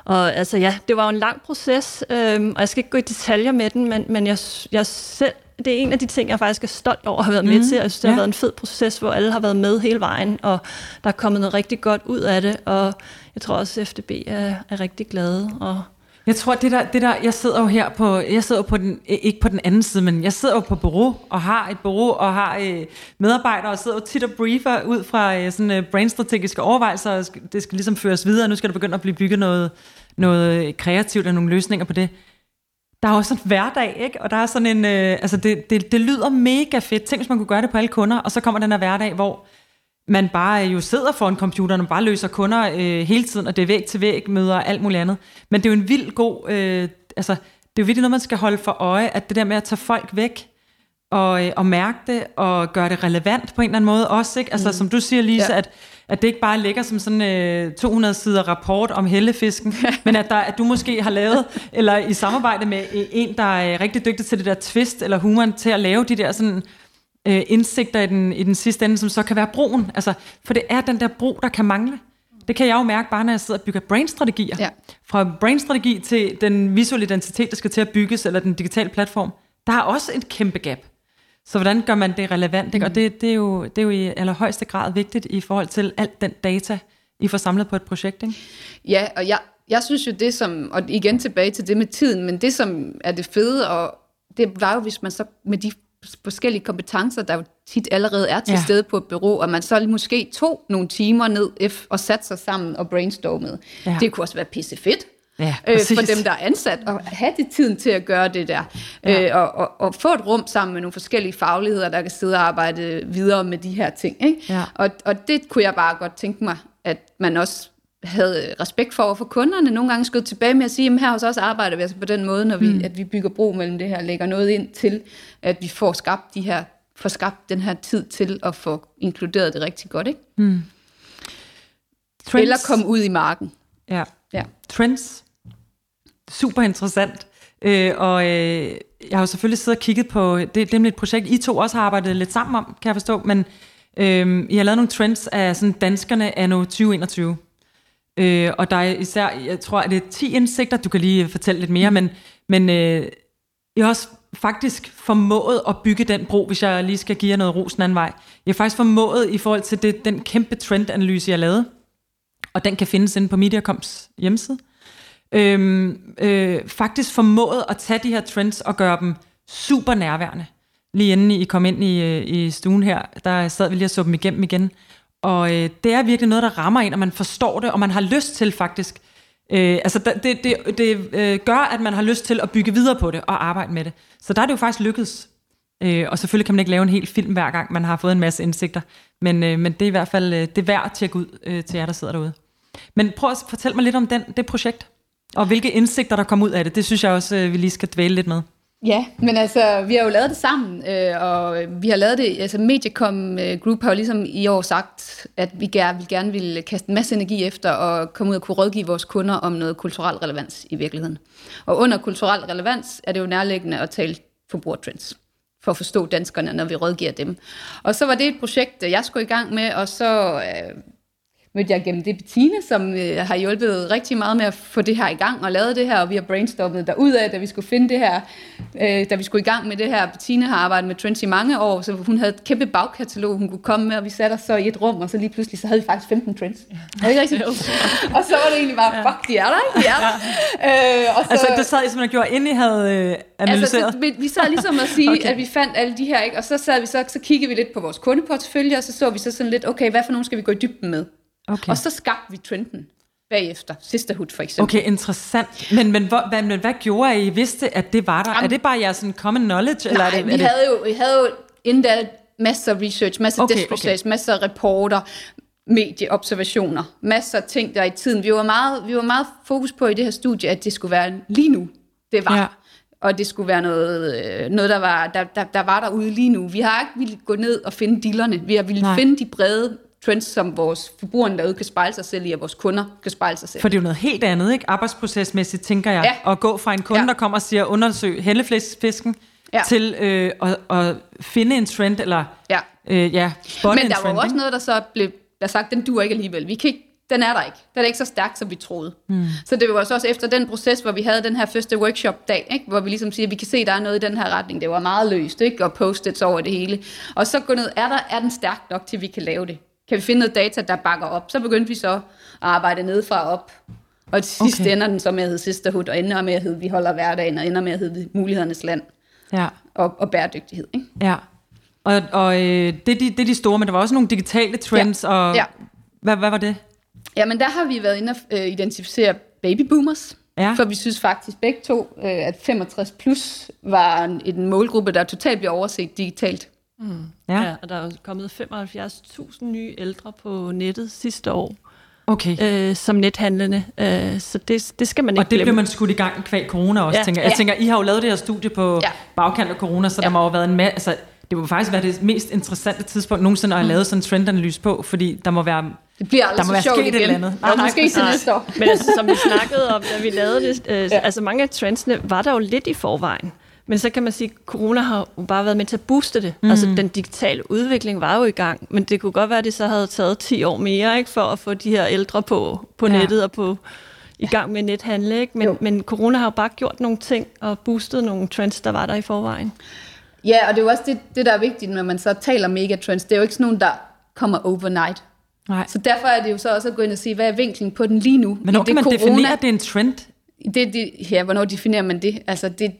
Og altså ja, det var jo en lang proces, øhm, og jeg skal ikke gå i detaljer med den, men, men jeg, jeg selv, det er en af de ting, jeg faktisk er stolt over at have været med Mhm. til. Jeg synes, det Ja. har været en fed proces, hvor alle har været med hele vejen, og der er kommet noget rigtig godt ud af det, og jeg tror også, at FDB er, er rigtig glade. Og jeg tror, det der, det der, jeg sidder jo her på, jeg sidder jo på den, øh, ikke på den anden side, men jeg sidder jo på bureau, og har et bureau, og har øh, medarbejdere, og sidder jo tit og briefer ud fra øh, sådan øh, brainstrategiske overvejelser, og det skal ligesom føres videre, nu skal der begynde at blive bygget noget, noget øh, kreativt og nogle løsninger på det. Der er også en hverdag, ikke? Og der er sådan en, øh, altså det, det, det lyder mega fedt. Tænk, hvis man kunne gøre det på alle kunder, og så kommer den her hverdag, hvor man bare jo sidder foran computeren og bare løser kunder øh, hele tiden, og det er væg til væg møder og alt muligt andet. Men det er jo en vild god, øh, altså det er jo virkelig noget, man skal holde for øje, at det der med at tage folk væk, og, øh, og mærke det, og gøre det relevant på en eller anden måde også, ikke? Altså mm. som du siger, Lisa, ja. at, at det ikke bare ligger som sådan øh, 200 sider rapport om hellefisken, (laughs) men at, der, at du måske har lavet, eller i samarbejde med en, der er rigtig dygtig til det der twist, eller humor, til at lave de der sådan øh, indsigter i den, i den sidste ende, som så kan være broen. Altså, for det er den der bro, der kan mangle. Det kan jeg jo mærke bare, når jeg sidder og bygger brainstrategier. Ja. Fra brainstrategi til den visuelle identitet, der skal til at bygges, eller den digitale platform. Der er også et kæmpe gap. Så hvordan gør man det relevant? Ikke? Mm. Og det, det, er jo, det er jo i allerhøjeste grad vigtigt i forhold til alt den data, I får samlet på et projekt. Ikke? Ja, og jeg, jeg synes jo det som, og igen tilbage til det med tiden, men det som er det fede, og det var jo, hvis man så med de forskellige kompetencer, der jo tit allerede er til ja. stede på et bureau, og man så måske tog nogle timer ned og satte sig sammen og brainstormede. Ja. Det kunne også være pisse fedt. Ja, øh, for dem, der er ansat, og have det tiden til at gøre det der. Ja. Øh, og, og, og få et rum sammen med nogle forskellige fagligheder, der kan sidde og arbejde videre med de her ting. Ikke? Ja. Og, og det kunne jeg bare godt tænke mig, at man også havde respekt for for kunderne. Nogle gange skulle tilbage med at sige, at her hos os arbejder vi altså på den måde, når vi, mm. at vi bygger bro mellem det her, lægger noget ind til, at vi får skabt de her får skabt den her tid til at få inkluderet det rigtig godt, ikke? Mm. Trends. Eller komme ud i marken. Ja. ja. Trends. Super interessant. Øh, og øh, jeg har jo selvfølgelig siddet og kigget på, det, det er et projekt, I to også har arbejdet lidt sammen om, kan jeg forstå, men øh, I har lavet nogle trends af sådan danskerne anno 2021. Øh, og der er især, jeg tror, at det er 10 indsigter, du kan lige fortælle lidt mere, men, men øh, jeg har også faktisk formået at bygge den bro, hvis jeg lige skal give jer noget ros den anden vej. Jeg har faktisk formået i forhold til det, den kæmpe trendanalyse, jeg lavede, og den kan findes inde på Mediacoms hjemmeside, øhm, øh, faktisk formået at tage de her trends og gøre dem super nærværende. Lige inden I kom ind i, øh, i stuen her, der sad vi lige og så dem igennem igen. Og øh, det er virkelig noget, der rammer ind, og man forstår det, og man har lyst til faktisk. Øh, altså det, det, det øh, gør, at man har lyst til at bygge videre på det og arbejde med det. Så der er det jo faktisk lykkedes. Øh, og selvfølgelig kan man ikke lave en hel film hver gang, man har fået en masse indsigter. Men, øh, men det er i hvert fald øh, det er værd at tjekke ud øh, til jer, der sidder derude. Men prøv at fortælle mig lidt om den, det projekt, og hvilke indsigter, der kom ud af det. Det synes jeg også, øh, vi lige skal dvæle lidt med. Ja, men altså, vi har jo lavet det sammen, øh, og vi har lavet det, altså Mediacom øh, Group har jo ligesom i år sagt, at vi gerne, vi gerne vil kaste en masse energi efter og komme ud og kunne rådgive vores kunder om noget kulturel relevans i virkeligheden. Og under kulturel relevans er det jo nærliggende at tale forbrugertrends for at forstå danskerne, når vi rådgiver dem. Og så var det et projekt, jeg skulle i gang med, og så øh, mødte jeg gennem det Bettine, som øh, har hjulpet rigtig meget med at få det her i gang og lavet det her, og vi har brainstormet af, da vi skulle finde det her, øh, da vi skulle i gang med det her. Bettine har arbejdet med trends i mange år, så hun havde et kæmpe bagkatalog, hun kunne komme med, og vi satte os så i et rum, og så lige pludselig, så havde vi faktisk 15 trends. Ja. Ikke rigtigt? (laughs) og så var det egentlig bare, fuck, de er der, ikke? De er der. Øh, og så, altså, det sad I simpelthen gjorde, inden I havde øh, analyseret? Altså, vi, vi sad ligesom at sige, okay. at vi fandt alle de her, ikke? og så sad vi så, så kiggede vi lidt på vores kundeportefølje, og så så vi så sådan lidt, okay, hvad for nogle skal vi gå i dybden med? Okay. Og så skabte vi trenden bagefter. Sisterhood for eksempel. Okay, interessant. Men, men, hvor, hvad, men hvad gjorde I, I vidste, at det var der? Jamen, er det bare jeres sådan, common knowledge? Nej, eller er det, vi, er havde jo, vi havde jo inden da masser af research, masser af okay, desk research, okay. masser af reporter, medieobservationer, masser af ting der i tiden. Vi var, meget, vi var meget fokus på i det her studie, at det skulle være lige nu. Det var. Ja. Og det skulle være noget, øh, noget der, var, der, der, der var derude lige nu. Vi har ikke ville gå ned og finde dillerne. Vi har ville finde de brede trends, som vores forbrugerne derude kan spejle sig selv i, og vores kunder kan spejle sig selv. For det er jo noget helt andet, ikke? Arbejdsprocesmæssigt, tænker jeg. Ja. At gå fra en kunde, ja. der kommer og siger, undersøg hællefisken, ja. til øh, at, at finde en trend, eller ja, øh, ja Men der var også noget, der så blev der sagt, den duer ikke alligevel. Vi kan ikke, den er der ikke. Den er ikke så stærk, som vi troede. Mm. Så det var også efter den proces, hvor vi havde den her første workshop-dag, ikke? hvor vi ligesom siger, at vi kan se, at der er noget i den her retning. Det var meget løst, ikke? og post-its over det hele. Og så gå ned, er, der, er den stærk nok til, at vi kan lave det? Kan vi finde noget data, der bakker op? Så begyndte vi så at arbejde nedefra op Og til sidst Okay. ender den så med at hedde Sisterhood, og ender med at hedde Vi holder hverdagen, og ender med at hedde Mulighedernes Land Ja, og, og bæredygtighed. Ikke? ja. Og, og øh, det, er de, det er de store, men der var også nogle digitale trends, og Ja. Hvad, hvad var det? Jamen der har vi været inde og øh, identificere babyboomers, Ja. for vi synes faktisk begge to, øh, at 65 plus var en, en målgruppe, der totalt bliver overset digitalt. Ja, Ja, og der er kommet 75.000 nye ældre på nettet sidste år, okay. øh, som nethandlende. Øh, så det, det skal man ikke Og det glemme. blev man skudt i gang kvæg corona også, ja. Tænker jeg. Jeg Ja. tænker, I har jo lavet det her studie på ja. Bagkant af corona, så ja. der må jo have været en masse... Altså, det må faktisk være det mest interessante tidspunkt nogensinde at have lavet sådan en trendanalyse på, fordi der må være... Det bliver aldrig Der må så være sjovt sket et igen. eller andet. Nej, nej, måske til Nej. næste år. Men altså, som vi snakkede om, da vi lavede det, øh, ja. altså mange af trendsene var der jo lidt i forvejen. Men så kan man sige, at corona har jo bare været med til at booste det. Mm. Altså den digitale udvikling var jo i gang, men det kunne godt være, at det så havde taget 10 år mere ikke, for at få de her ældre på, på Ja. nettet og på i gang med nethandle. Ikke? Men, Jo. men corona har jo bare gjort nogle ting og boostet nogle trends, der var der i forvejen. Ja, og det er jo også det, det, der er vigtigt, når man så taler megatrends. Det er jo ikke sådan nogen, der kommer overnight. Nej. Så derfor er det jo så også at gå ind og sige, hvad er vinklen på den lige nu? I kan man corona, definere, at det er en trend? Det, det, ja, hvornår definerer man det? Altså, det,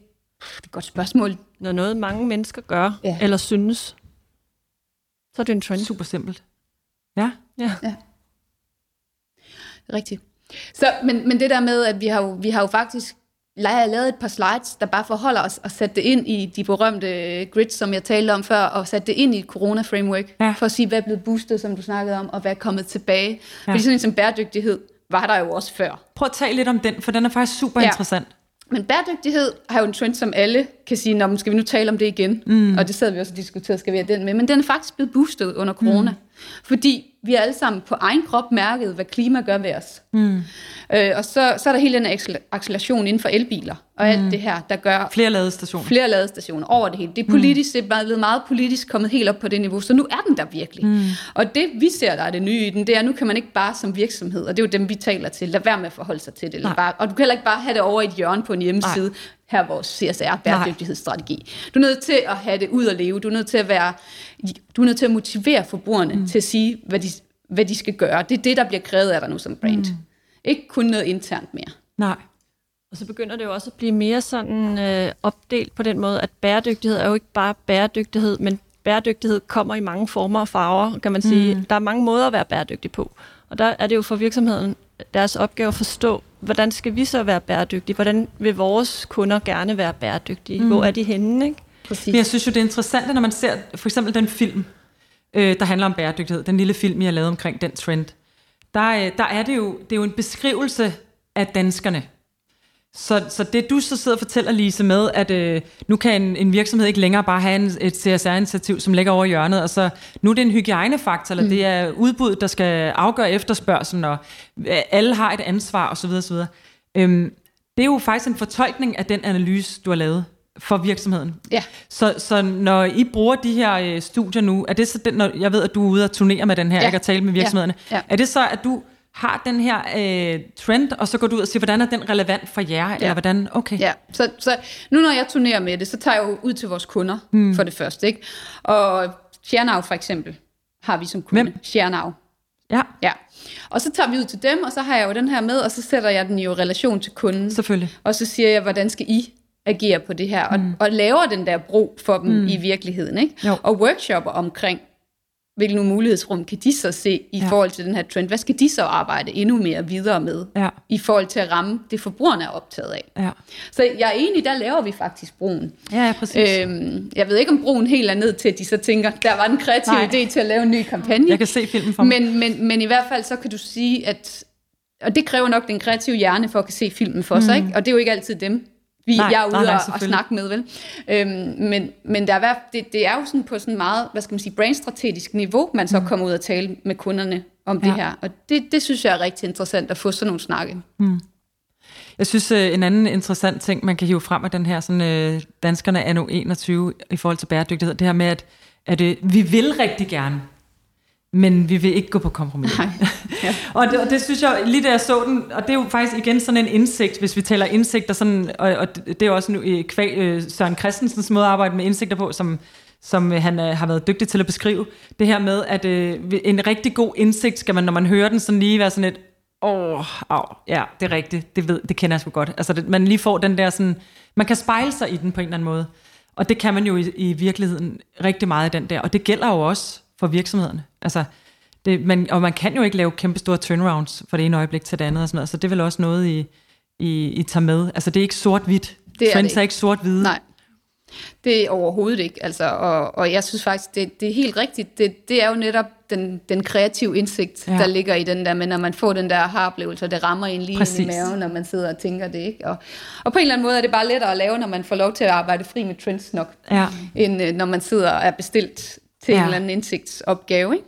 det er et godt spørgsmål. Når noget mange mennesker gør Ja. eller synes, så er det en trend. Super simpelt. Ja. Ja. Rigtigt. Så, men, men det der med, at vi har jo, vi har jo faktisk la- lavet et par slides, der bare forholder os og sat det ind i de berømte grids, som jeg talte om før, og sat det ind i et corona-framework, Ja. for at sige, hvad er blevet boostet, som du snakkede om, og hvad er kommet tilbage. Ja. Ja. Fordi sådan en som bæredygtighed var der jo også før. Prøv at tale lidt om den, for den er faktisk super Ja. interessant. Men bæredygtighed har jo en trend, som alle kan sige, Nå, men skal vi nu tale om det igen? Mm. Og det sad vi også og diskuterede, skal vi have den med? Men den er faktisk blevet boostet under corona. Mm. Fordi vi har alle sammen på egen krop mærket, hvad klima gør ved os. Mm. Øh, og så, så er der hele den accel- acceleration inden for elbiler, og alt det her, der gør Flere ladestationer. flere ladestationer over det hele. Det er politisk, det er blevet meget politisk kommet helt op på det niveau, så nu er den der virkelig. Mm. Og det vi ser, der er det nye i den, det er, nu kan man ikke bare som virksomhed, og det er jo dem, vi taler til, lad være med at forholde sig til det. Eller Nej. bare, og du kan heller ikke bare have det over i et hjørne på en hjemmeside, Nej. her er vores CSR bæredygtighedsstrategi. Du er nødt til at have det ud at leve, du er nødt til at være, du er nødt til at motivere forbrugerne mm. til at sige, hvad de, hvad de skal gøre. Det er det, der bliver krævet af dig nu som brand. Mm. Ikke kun noget internt mere. Nej. Og så begynder det jo også at blive mere sådan øh, opdelt på den måde, at bæredygtighed er jo ikke bare bæredygtighed, men bæredygtighed kommer i mange former og farver, kan man sige. Mm. Der er mange måder at være bæredygtig på. Og der er det jo for virksomheden deres opgave at forstå, hvordan skal vi så være bæredygtige? Hvordan vil vores kunder gerne være bæredygtige? Mm. Hvor er de henne, ikke? Præcis. Men jeg synes jo, det er interessant, når man ser for eksempel den film, øh, der handler om bæredygtighed, den lille film, jeg lavet omkring den trend. Der, øh, der er det jo, det er jo en beskrivelse af danskerne. Så, så det du så sidder og fortæller, Lise, med, at øh, nu kan en, en virksomhed ikke længere bare have en, et CSR-initiativ, som ligger over hjørnet, og så nu er det en hygiejnefaktor, eller mm. det er udbud, der skal afgøre efterspørgselen, og øh, alle har et ansvar, osv. osv. Øhm, det er jo faktisk en fortolkning af den analyse, du har lavet for virksomheden. Ja. Så, så når I bruger de her øh, studier nu, er det så den, når jeg ved, at du er ude og turnere med den her, Ja. ikke at tale med virksomhederne, Ja. Ja. er det så, at du har den her øh, trend, og så går du ud og siger, hvordan er den relevant for jer, ja. eller hvordan, okay. Ja, så, så nu når jeg turnerer med det, så tager jeg jo ud til vores kunder mm. for det første. Ikke? Og Tjernau for eksempel har vi som kunde. Hvem? Tjernau. ja Ja. Og så tager vi ud til dem, og så har jeg jo den her med, og så sætter jeg den jo i relation til kunden. selvfølgelig. Og så siger jeg, hvordan skal I agere på det her? Og, mm. og laver den der bro for dem mm. i virkeligheden. Ikke? Jo. Og workshopper omkring, hvilke nogle mulighedsrum kan de så se i Ja. forhold til den her trend? Hvad skal de så arbejde endnu mere videre med? Ja. I forhold til at ramme det, forbrugerne er optaget af. Ja, Så jeg er enig, der laver vi faktisk broen. ja, ja præcis. Øh, Øhm, jeg ved ikke, om broen helt er ned til, at de så tænker, der var den kreative Nej. idé til at lave en ny kampagne. jeg kan se filmen for mig. men, men, men i hvert fald, så kan du sige, at... Og det kræver nok den kreative hjerne for at kan se filmen for mm. sig, ikke? Og det er jo ikke altid dem, vi, Nej, jeg er ude nej, nej, og, og snakke med, vel? Øhm, men men der er, det, det er jo sådan på sådan meget, hvad skal man sige, brainstrategisk niveau, man så mm. kommer ud og tale med kunderne om ja. Det her. Og det, det synes jeg er rigtig interessant at få sådan nogle snakke. Jeg synes, øh, en anden interessant ting, man kan hive frem af den her sådan, øh, danskerne anno 21 i forhold til bæredygtighed, det her med, at, at øh, vi vil rigtig gerne, men vi vil ikke gå på kompromis. Nej. Ja. (laughs) og, det, og det synes jeg, lige da jeg så den, og det er jo faktisk igen sådan en indsigt, hvis vi taler indsigt, og, sådan, og, og det er også nu, øh, kvæg, øh, Søren Christensens måde at arbejde med indsigter på, som, som øh, han øh, har været dygtig til at beskrive. Det her med, at øh, en rigtig god indsigt skal man, når man hører den, sådan lige være sådan et, åh, oh, oh, ja, det er rigtigt, det, ved, det kender jeg sgu godt. Altså, det, man lige får den der sådan, man kan spejle sig i den på en eller anden måde. Og det kan man jo i, i virkeligheden rigtig meget i den der, og det gælder jo også for virksomhederne. Altså, det, man, og man kan jo ikke lave kæmpe store turnarounds fra det ene øjeblik til det andet, og sådan noget, så det er vel også noget, I, I, I tager med. Altså, det er ikke sort-hvidt. Det er Trends det er ikke sort-hvide. Nej, det er overhovedet ikke. Altså, og, og jeg synes faktisk, det, det er helt rigtigt. Det, det er jo netop den, den kreative indsigt, Ja. der ligger i den der, men når man får den der aha-oplevelse, og det rammer en lige Præcis. i maven, når man sidder og tænker det. Ikke? Og, og på en eller anden måde er det bare lettere at lave, når man får lov til at arbejde fri med trends nok, Ja. end øh, når man sidder og er bestilt til Ja. en eller anden indsigtsopgave. Ikke?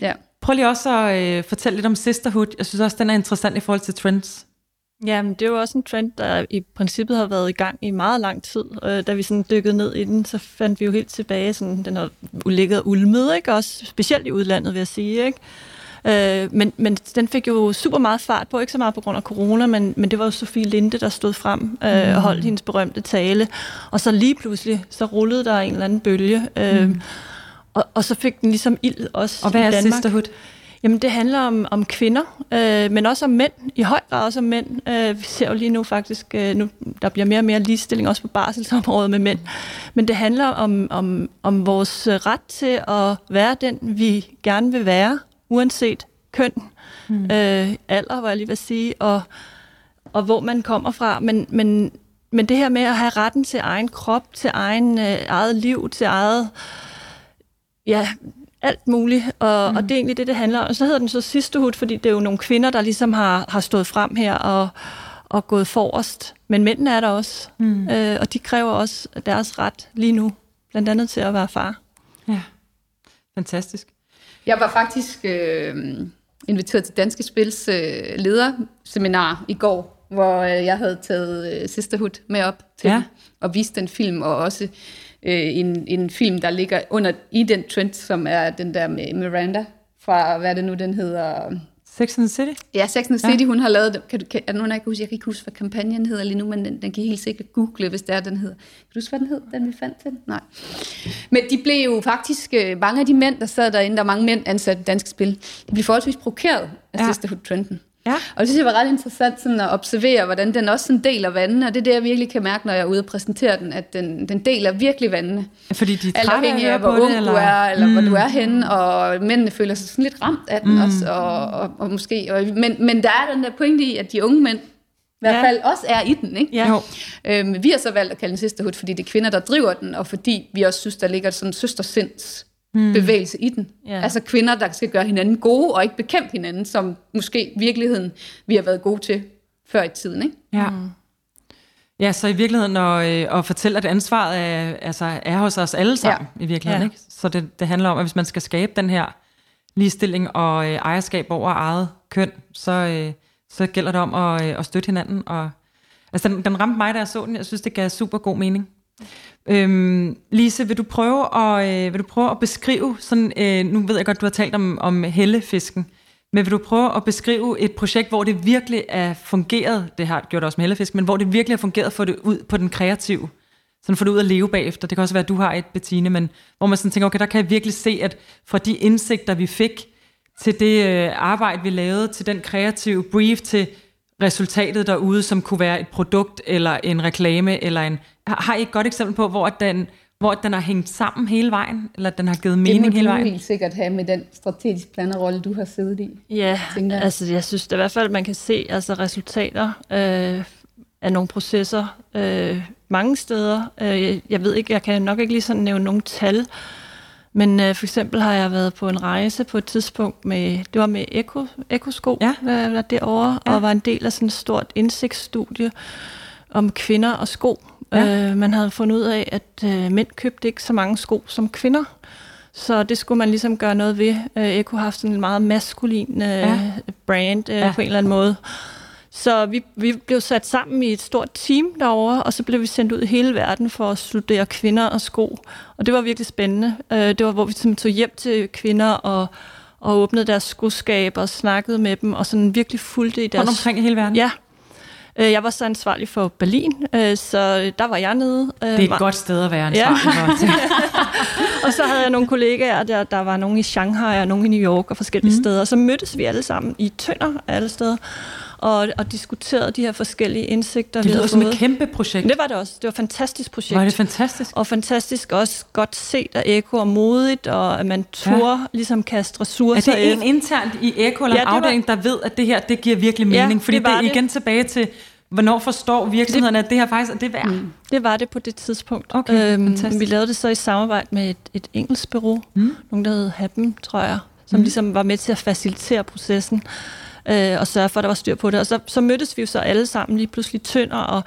Ja. Prøv lige også at øh, fortælle lidt om Sisterhood. Jeg synes også, den er interessant i forhold til trends. Jamen, det er jo også en trend, der i princippet har været i gang i meget lang tid. Øh, da vi sådan dykkede ned i den, så fandt vi jo helt tilbage, sådan, den har ligget og ulmet, ikke? Også specielt i udlandet, vil jeg sige, ikke? Øh, men, men den fik jo super meget fart på, ikke så meget på grund af corona, men, men det var jo Sofie Linde, der stod frem øh, og holdt hendes berømte tale. Og så lige pludselig, så rullede der en eller anden bølge. Øh, og, og så fik den ligesom ild også Og hvad i er Danmark. Sisterhood? Jamen, det handler om, om kvinder, øh, men også om mænd. I høj grad også om mænd. Øh, vi ser jo lige nu faktisk, øh, nu, der bliver mere og mere ligestilling også på barselsområdet med mænd. Men det handler om, om, om vores øh, ret til at være den, vi gerne vil være, uanset køn, mm. øh, alder, var jeg lige vil sige, og, og hvor man kommer fra. Men, men, men det her med at have retten til egen krop, til egen øh, eget liv, til eget ja, alt muligt, og, mm. og det er egentlig det, det handler om. Og så hedder den så Sisterhood, fordi det er jo nogle kvinder, der ligesom har, har stået frem her og, og gået forrest. Men mændene er der også, mm. øh, og de kræver også deres ret lige nu, blandt andet til at være far. Ja, fantastisk. Jeg var faktisk øh, inviteret til Danske Spils øh, lederseminar i går, hvor øh, jeg havde taget øh, Sisterhood med op til Ja. ja. og vist den film, og også øh, en, en film, der ligger under i den trend, som er den der med Miranda, fra, hvad er det nu, den hedder... Sex and the City? Ja, Sex and the City, ja. hun har lavet, kan du, kan, er der nogen, der kan huske, jeg kan ikke huske, hvad kampagnen hedder lige nu, men den, den kan helt sikkert google, hvis det er, den hedder. Kan du huske, hvad den hed, den vi fandt til? Nej. Men de blev jo faktisk, øh, mange af de mænd, der sad derinde, der er mange mænd ansat i danske spil, de blev forholdsvis provokeret af ja. Sisterhood-trenden. Ja. Og det synes jeg var ret interessant sådan at observere, hvordan den også sådan deler vandene, og det er det, jeg virkelig kan mærke, når jeg er ude og præsentere den, at den, den deler virkelig vandene. Fordi de er Alt af afhængig hvor ung det, eller? du er, eller mm. hvor du er henne, og mændene føler sig sådan lidt ramt af den mm. også, og, og, og måske, og, men, men der er den der pointe i, at de unge mænd i hvert Ja. fald også er i den, ikke? Ja. Jo. Øhm, vi har så valgt at kalde den sisterhood, fordi det er kvinder, der driver den, og fordi vi også synes, der ligger sådan en søstersinds bevægelse i den. Ja. Altså kvinder, der skal gøre hinanden gode, og ikke bekæmpe hinanden, som måske i virkeligheden vi har været gode til før i tiden, ikke? Ja. Ja, så i virkeligheden at, øh, at fortælle, at ansvaret er, altså, er hos os alle sammen, ja. i virkeligheden. Ja. Ikke? Så det, det handler om, at hvis man skal skabe den her ligestilling og øh, ejerskab over eget køn, så, øh, så gælder det om at, øh, at støtte hinanden. Og, altså, den, den ramte mig, da jeg så den. Jeg synes, det gav super god mening. Øhm, Lise, vil du prøve at, øh, vil du prøve at beskrive, sådan, øh, nu ved jeg godt, du har talt om, om hellefisken, men vil du prøve at beskrive et projekt, hvor det virkelig er fungeret, det har gjort det også med hellefisk, men hvor det virkelig har fungeret for det ud på den kreative, sådan få det ud at leve bagefter. Det kan også være, at du har et, Bettine, men hvor man sådan tænker, okay, der kan jeg virkelig se, at fra de indsigter, vi fik til det øh, arbejde, vi lavede, til den kreative brief, til resultatet derude, som kunne være et produkt, eller en reklame, eller en... Har, har I et godt eksempel på, hvor den, hvor den har hængt sammen hele vejen, eller den har givet Det mening må hele du vejen? helt sikkert have med den strategisk planerrolle, du har siddet i. Ja, tænker jeg. altså jeg synes da i hvert fald, at man kan se altså, resultater øh, af nogle processer øh, mange steder. Øh, jeg ved ikke, jeg kan nok ikke lige sådan nævne nogle tal, men øh, for eksempel har jeg været på en rejse på et tidspunkt med, det var med Eko, Ekosko, Ja. var derovre, Ja. og var en del af sådan et stort indsigtsstudie om kvinder og sko. Ja. Øh, man havde fundet ud af, at øh, mænd købte ikke så mange sko som kvinder. Så det skulle man ligesom gøre noget ved. Øh, Eko har haft sådan en meget maskulin øh, Ja. brand øh, ja. på en eller anden måde. Så vi, vi blev sat sammen i et stort team derovre, og så blev vi sendt ud i hele verden for at studere kvinder og sko. Og det var virkelig spændende. Øh, det var, hvor vi tog hjem til kvinder og, og åbnede deres skoskab og snakkede med dem, og sådan virkelig fulgte i deres Rundt omkring i hele verden? Ja. Øh, jeg var så ansvarlig for Berlin, øh, så der var jeg nede. Det er et godt sted at være ansvarlig ja. for. (laughs) og så havde jeg nogle kollegaer, der, der var nogle i Shanghai og nogle i New York og forskellige mm. steder. Så mødtes vi alle sammen i Tønder alle steder og, og diskuterede de her forskellige indsigter. Det lyder som et kæmpe projekt. Det var det også. Det var et fantastisk projekt. Var det fantastisk? Og fantastisk også godt set af Eko og modigt, og at man turde ja. ligesom kaste ressourcer. Er det en internt i Eko eller ja, afdeling, var... der ved, at det her det giver virkelig mening? Ja, Fordi det, det er igen tilbage til Hvornår forstår virksomhederne, at det her faktisk er det værd? Mm. Det var det på det tidspunkt. Okay, øhm, vi lavede det så i samarbejde med et, et engelsk bureau, mm. nogen der hed Happen, tror jeg, som mm. ligesom var med til at facilitere processen øh, og sørge for, at der var styr på det. Og så, så mødtes vi jo så alle sammen lige pludselig tønder og,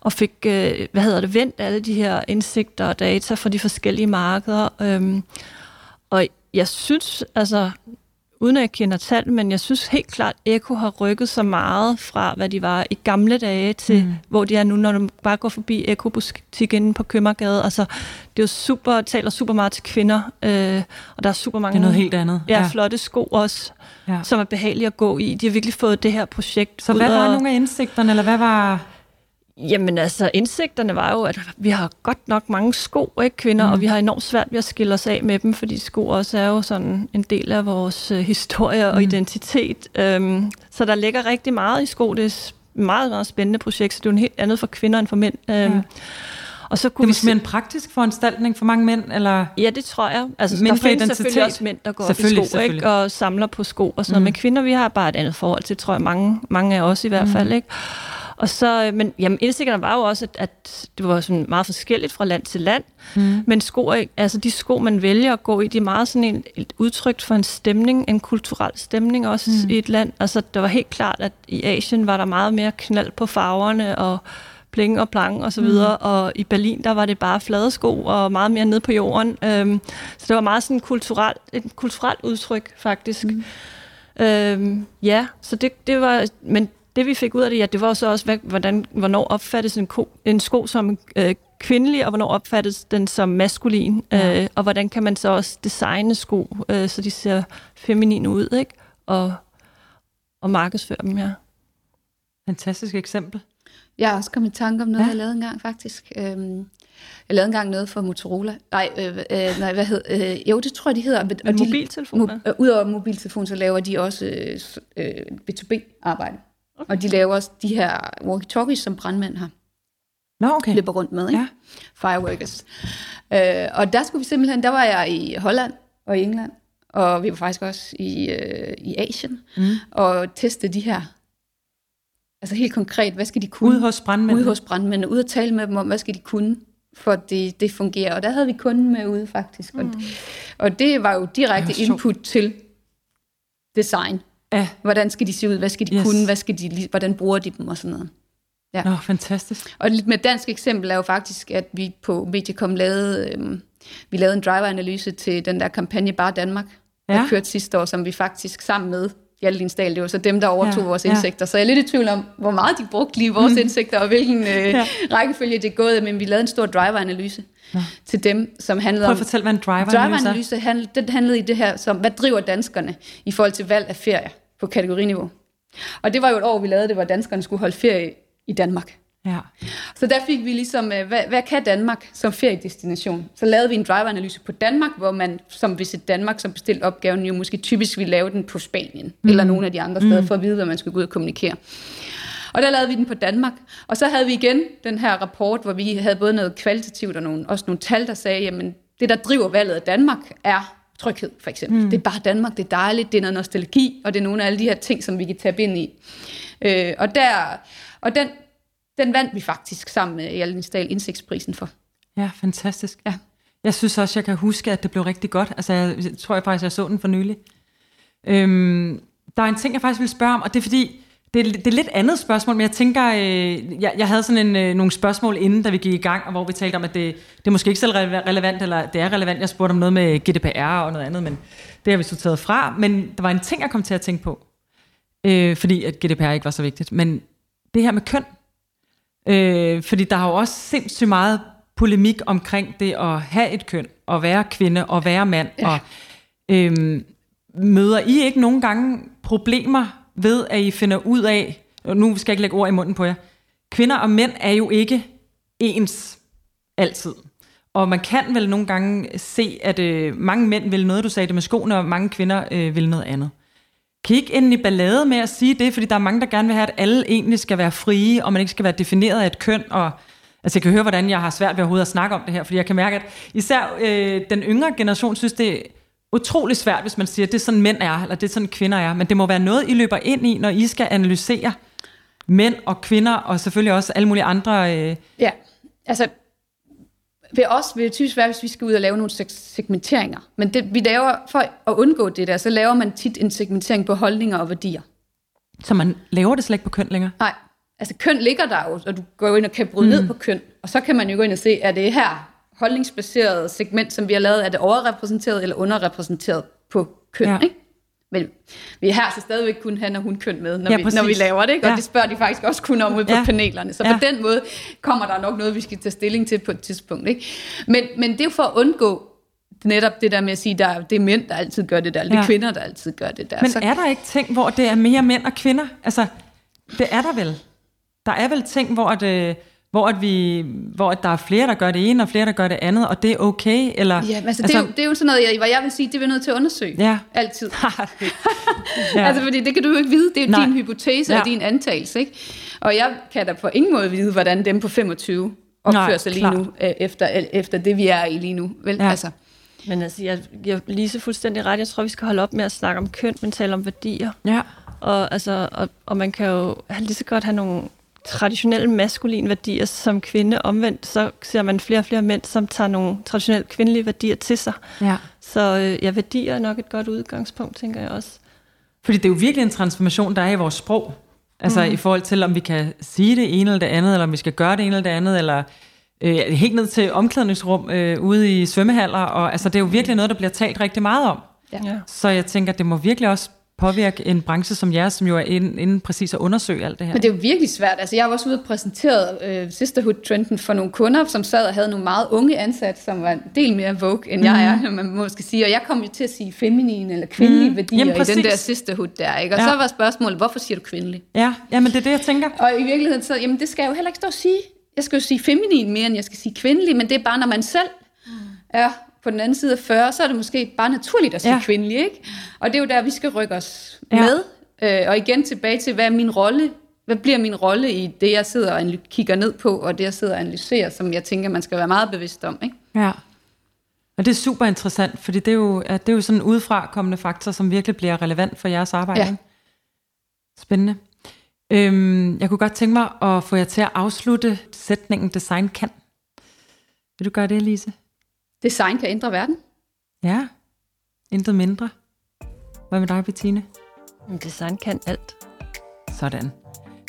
og fik, øh, hvad hedder det, vendt alle de her indsigter og data fra de forskellige markeder. Øh, og jeg synes, altså, uden at jeg kender tal, men jeg synes helt klart, at Eko har rykket så meget fra, hvad de var i gamle dage, til mm. hvor de er nu, når du bare går forbi Eko-butikken på Købmagergade. Altså, det er jo super, taler super meget til kvinder, øh, og der er super mange... Det er noget helt andet. Ja, ja. flotte sko også, ja. som er behagelige at gå i. De har virkelig fået det her projekt Så hvad var og... nogle af indsigterne, eller hvad var... Jamen altså, indsigterne var jo, at vi har godt nok mange sko, ikke kvinder, mm. og vi har enormt svært ved at skille os af med dem, fordi sko også er jo sådan en del af vores uh, historie og mm. identitet. Um, så der ligger rigtig meget i sko. Det er et meget, meget spændende projekt, så det er jo en helt andet for kvinder end for mænd. Um, ja. Og så kunne det er vi mere en praktisk foranstaltning for mange mænd? Eller? Ja, det tror jeg. Altså, der findes selvfølgelig også mænd, der går op i sko ikke? og samler på sko og sådan mm. noget. Men kvinder, vi har bare et andet forhold til, tror jeg, mange, mange af os i hvert mm. fald. Ikke? Og så, øh, men jamen, indsigterne var jo også, at, at det var sådan meget forskelligt fra land til land. Mm. Men sko, altså de sko, man vælger at gå i, de er meget sådan en, et udtryk for en stemning, en kulturel stemning også mm. i et land. Altså det var helt klart, at i Asien var der meget mere knald på farverne og pling og plang og så videre, mm. og i Berlin, der var det bare flade sko og meget mere ned på jorden. Øhm, så det var meget sådan kulturelt, et kulturelt udtryk, faktisk. Mm. Øhm, ja, så det, det var, men det vi fik ud af det, ja, det var så også, hvad, hvordan, hvornår opfattes en, ko, en sko som øh, kvindelig, og hvornår opfattes den som maskulin, ja. øh, og hvordan kan man så også designe sko, øh, så de ser feminine ud, ikke? Og, og markedsføre dem, ja. Fantastisk eksempel. Jeg har også kommet i tanke om noget, ja. jeg lavede engang faktisk. Øhm, jeg lavede engang noget for Motorola. Nej, øh, øh, nej hvad hed, øh, jo, det tror jeg, de hedder. Og de, mobiltelefoner? Mo, øh, Udover mobiltelefon, så laver de også øh, B2B-arbejde. Okay. Og de laver også de her walkie-talkies, som brandmænd har. Nå, okay. Løber rundt med, ikke? Ja. Fireworkers. Øh, og der skulle vi simpelthen, der var jeg i Holland og i England, og vi var faktisk også i, øh, i Asien, mm. og testede de her, altså helt konkret, hvad skal de kunne? Ude hos brandmændene? Ude hos brandmændene, ude at tale med dem om, hvad skal de kunne, for det, det fungerer. Og der havde vi kunden med ude faktisk. Mm. Og, og det var jo direkte input til design. Ja. Hvordan skal de se ud? Hvad skal de yes. kunne? Hvad skal de, hvordan bruger de dem og sådan noget? Ja. Nå, fantastisk. Og lidt med dansk eksempel er jo faktisk, at vi på Mediacom lavede, øhm, vi lavede en driver-analyse til den der kampagne Bare Danmark, ja. der kørte sidste år, som vi faktisk sammen med Hjallinsdal, det var så dem, der overtog ja, vores indsigter. Ja. Så jeg er lidt i tvivl om, hvor meget de brugte lige vores mm. indsigter, og hvilken øh, (laughs) ja. rækkefølge det er gået, men vi lavede en stor driver-analyse ja. til dem, som handlede Prøv at fortælle, hvad en driver-analyse driver-analyse handlede, den handlede i det her, som, hvad driver danskerne i forhold til valg af ferie på kategoriniveau. Og det var jo et år, vi lavede det, hvor danskerne skulle holde ferie i Danmark. Ja. Så der fik vi ligesom, øh, hvad, hvad kan Danmark som feriedestination? Så lavede vi en driveranalyse på Danmark, hvor man som Visit Danmark, som bestilte opgaven, jo måske typisk ville lave den på Spanien, mm. eller nogle af de andre steder, mm. for at vide, hvad man skulle gå ud og kommunikere. Og der lavede vi den på Danmark. Og så havde vi igen den her rapport, hvor vi havde både noget kvalitativt og nogle, også nogle tal, der sagde, jamen det, der driver valget af Danmark, er tryghed, for eksempel. Mm. Det er bare Danmark, det er dejligt, det er noget nostalgi, og det er nogle af alle de her ting, som vi kan tabe ind i. Øh, og der, og den, den vandt vi faktisk sammen med Hjaldinsdal indsigtsprisen for. Ja, fantastisk. Ja. Jeg synes også, jeg kan huske, at det blev rigtig godt. Altså, jeg, jeg tror jeg faktisk, jeg så den for nylig. Øhm, der er en ting, jeg faktisk vil spørge om, og det er fordi, det er, det er lidt andet spørgsmål, men jeg tænker, øh, jeg, jeg havde sådan en, øh, nogle spørgsmål inden, da vi gik i gang, og hvor vi talte om, at det, det er måske ikke så relevant, eller det er relevant. Jeg spurgte om noget med GDPR og noget andet, men det har vi sorteret fra. Men der var en ting, jeg kom til at tænke på, øh, fordi at GDPR ikke var så vigtigt. Men det her med køn, øh, fordi der har jo også sindssygt meget polemik omkring det at have et køn, og være kvinde, og være mand, og øh, møder I ikke nogle gange problemer ved, at I finder ud af, og nu skal jeg ikke lægge ord i munden på jer, kvinder og mænd er jo ikke ens altid. Og man kan vel nogle gange se, at øh, mange mænd vil noget, du sagde det med skoene, og mange kvinder øh, vil noget andet. Kan I ikke ende i ballade med at sige det, fordi der er mange, der gerne vil have, at alle egentlig skal være frie, og man ikke skal være defineret af et køn, og Altså jeg kan høre, hvordan jeg har svært ved overhovedet at snakke om det her, fordi jeg kan mærke, at især øh, den yngre generation synes, det utrolig svært, hvis man siger, det er sådan mænd er, eller det er sådan kvinder er. Men det må være noget, I løber ind i, når I skal analysere mænd og kvinder, og selvfølgelig også alle mulige andre... Øh... Ja, altså ved os vil det typisk være, hvis vi skal ud og lave nogle segmenteringer. Men det, vi laver, for at undgå det der, så laver man tit en segmentering på holdninger og værdier. Så man laver det slet ikke på køn længere? Nej, altså køn ligger der jo, og du går ind og kan bryde mm. ned på køn. Og så kan man jo gå ind og se, er det her holdningsbaseret segment, som vi har lavet, er det overrepræsenteret eller underrepræsenteret på køn, ja. ikke? Men vi er her så stadigvæk kun han og hun køn med, når, ja, vi, når vi laver det, ikke? og ja. det spørger de faktisk også kun om ude på ja. panelerne. Så ja. på den måde kommer der nok noget, vi skal tage stilling til på et tidspunkt. Ikke? Men, men det er jo for at undgå netop det der med at sige, at det er mænd, der altid gør det der, eller ja. det er kvinder, der altid gør det der. Men så... er der ikke ting, hvor det er mere mænd og kvinder? Altså, det er der vel. Der er vel ting, hvor det hvor, at vi, hvor at der er flere, der gør det ene, og flere, der gør det andet, og det er okay? Eller, ja, altså, altså, det, er jo, det er jo sådan noget, jeg, hvor jeg vil sige, det er vi nødt til at undersøge. Ja. Altid. (laughs) ja. (laughs) altså, fordi det kan du jo ikke vide. Det er jo Nej. din hypotese ja. og din antagelse. Ikke? Og jeg kan da på ingen måde vide, hvordan dem på 25 opfører Nej, sig lige klar. nu, øh, efter, efter det, vi er i lige nu. Vel? Ja. Altså. Men altså, jeg giver Lise fuldstændig ret. Jeg tror, vi skal holde op med at snakke om køn, men tale om værdier. Ja. Og, altså, og, og man kan jo lige så godt have nogle traditionelle maskuline værdier som kvinde. Omvendt så ser man flere og flere mænd, som tager nogle traditionelle kvindelige værdier til sig. Ja. Så øh, ja, værdier er nok et godt udgangspunkt, tænker jeg også. Fordi det er jo virkelig en transformation, der er i vores sprog. Altså mm. i forhold til, om vi kan sige det ene eller det andet, eller om vi skal gøre det ene eller det andet, eller øh, helt ned til omklædningsrum øh, ude i svømmehaller. Og, altså, det er jo virkelig noget, der bliver talt rigtig meget om. Ja. Så jeg tænker, det må virkelig også påvirke en branche som jeres, som jo er inde, inde præcis at undersøge alt det her? Men det er jo virkelig svært. Altså, jeg var også ude og præsentere øh, Sisterhood-trenden for nogle kunder, som sad og havde nogle meget unge ansatte, som var en del mere vogue, end mm. jeg er, mhm. man måske sige. Og jeg kom jo til at sige feminine eller kvindelige mm. værdier Jamen, i den der Sisterhood der. Ikke? Og ja. så var spørgsmålet, hvorfor siger du kvindelig? Ja, men det er det, jeg tænker. Og i virkeligheden, så, jamen, det skal jeg jo heller ikke stå og sige. Jeg skal jo sige feminin mere, end jeg skal sige kvindelig, men det er bare, når man selv er på den anden side af 40, så er det måske bare naturligt at sige ja. kvindelig, ikke? Og det er jo der, vi skal rykke os ja. med. Øh, og igen tilbage til, hvad er min rolle? Hvad bliver min rolle i det, jeg sidder og kigger ned på, og det, jeg sidder og analyserer, som jeg tænker, man skal være meget bevidst om, ikke? Ja. Og det er super interessant, fordi det er jo, det er jo sådan en udefrakommende faktor, som virkelig bliver relevant for jeres arbejde. Ja. Spændende. Øhm, jeg kunne godt tænke mig at få jer til at afslutte sætningen design kan. Vil du gøre det, Lise? Design kan ændre verden. Ja, intet mindre. Hvad med dig, Bettine? Design kan alt. Sådan.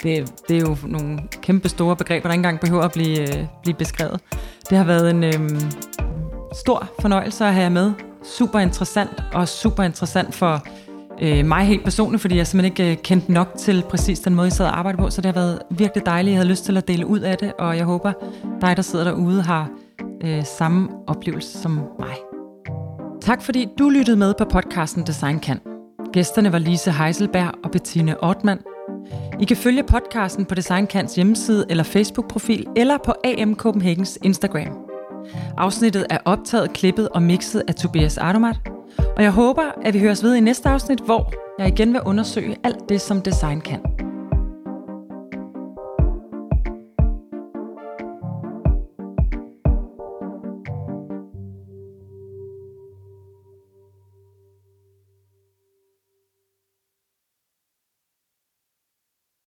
Det, det er jo nogle kæmpe store begreber, der ikke engang behøver at blive, øh, blive beskrevet. Det har været en øh, stor fornøjelse at have jer med. Super interessant, og super interessant for øh, mig helt personligt, fordi jeg simpelthen ikke øh, kendte nok til præcis den måde, I sad og arbejdede på. Så det har været virkelig dejligt. Jeg havde lyst til at dele ud af det, og jeg håber, dig, der sidder derude, har øh, samme oplevelse som mig. Tak fordi du lyttede med på podcasten Design Kan. Gæsterne var Lise Heiselberg og Bettine Ortmann. I kan følge podcasten på Design Kans hjemmeside eller Facebook-profil eller på AM Copenhagens Instagram. Afsnittet er optaget, klippet og mixet af Tobias Adomat, og jeg håber, at vi høres ved i næste afsnit, hvor jeg igen vil undersøge alt det, som design kan.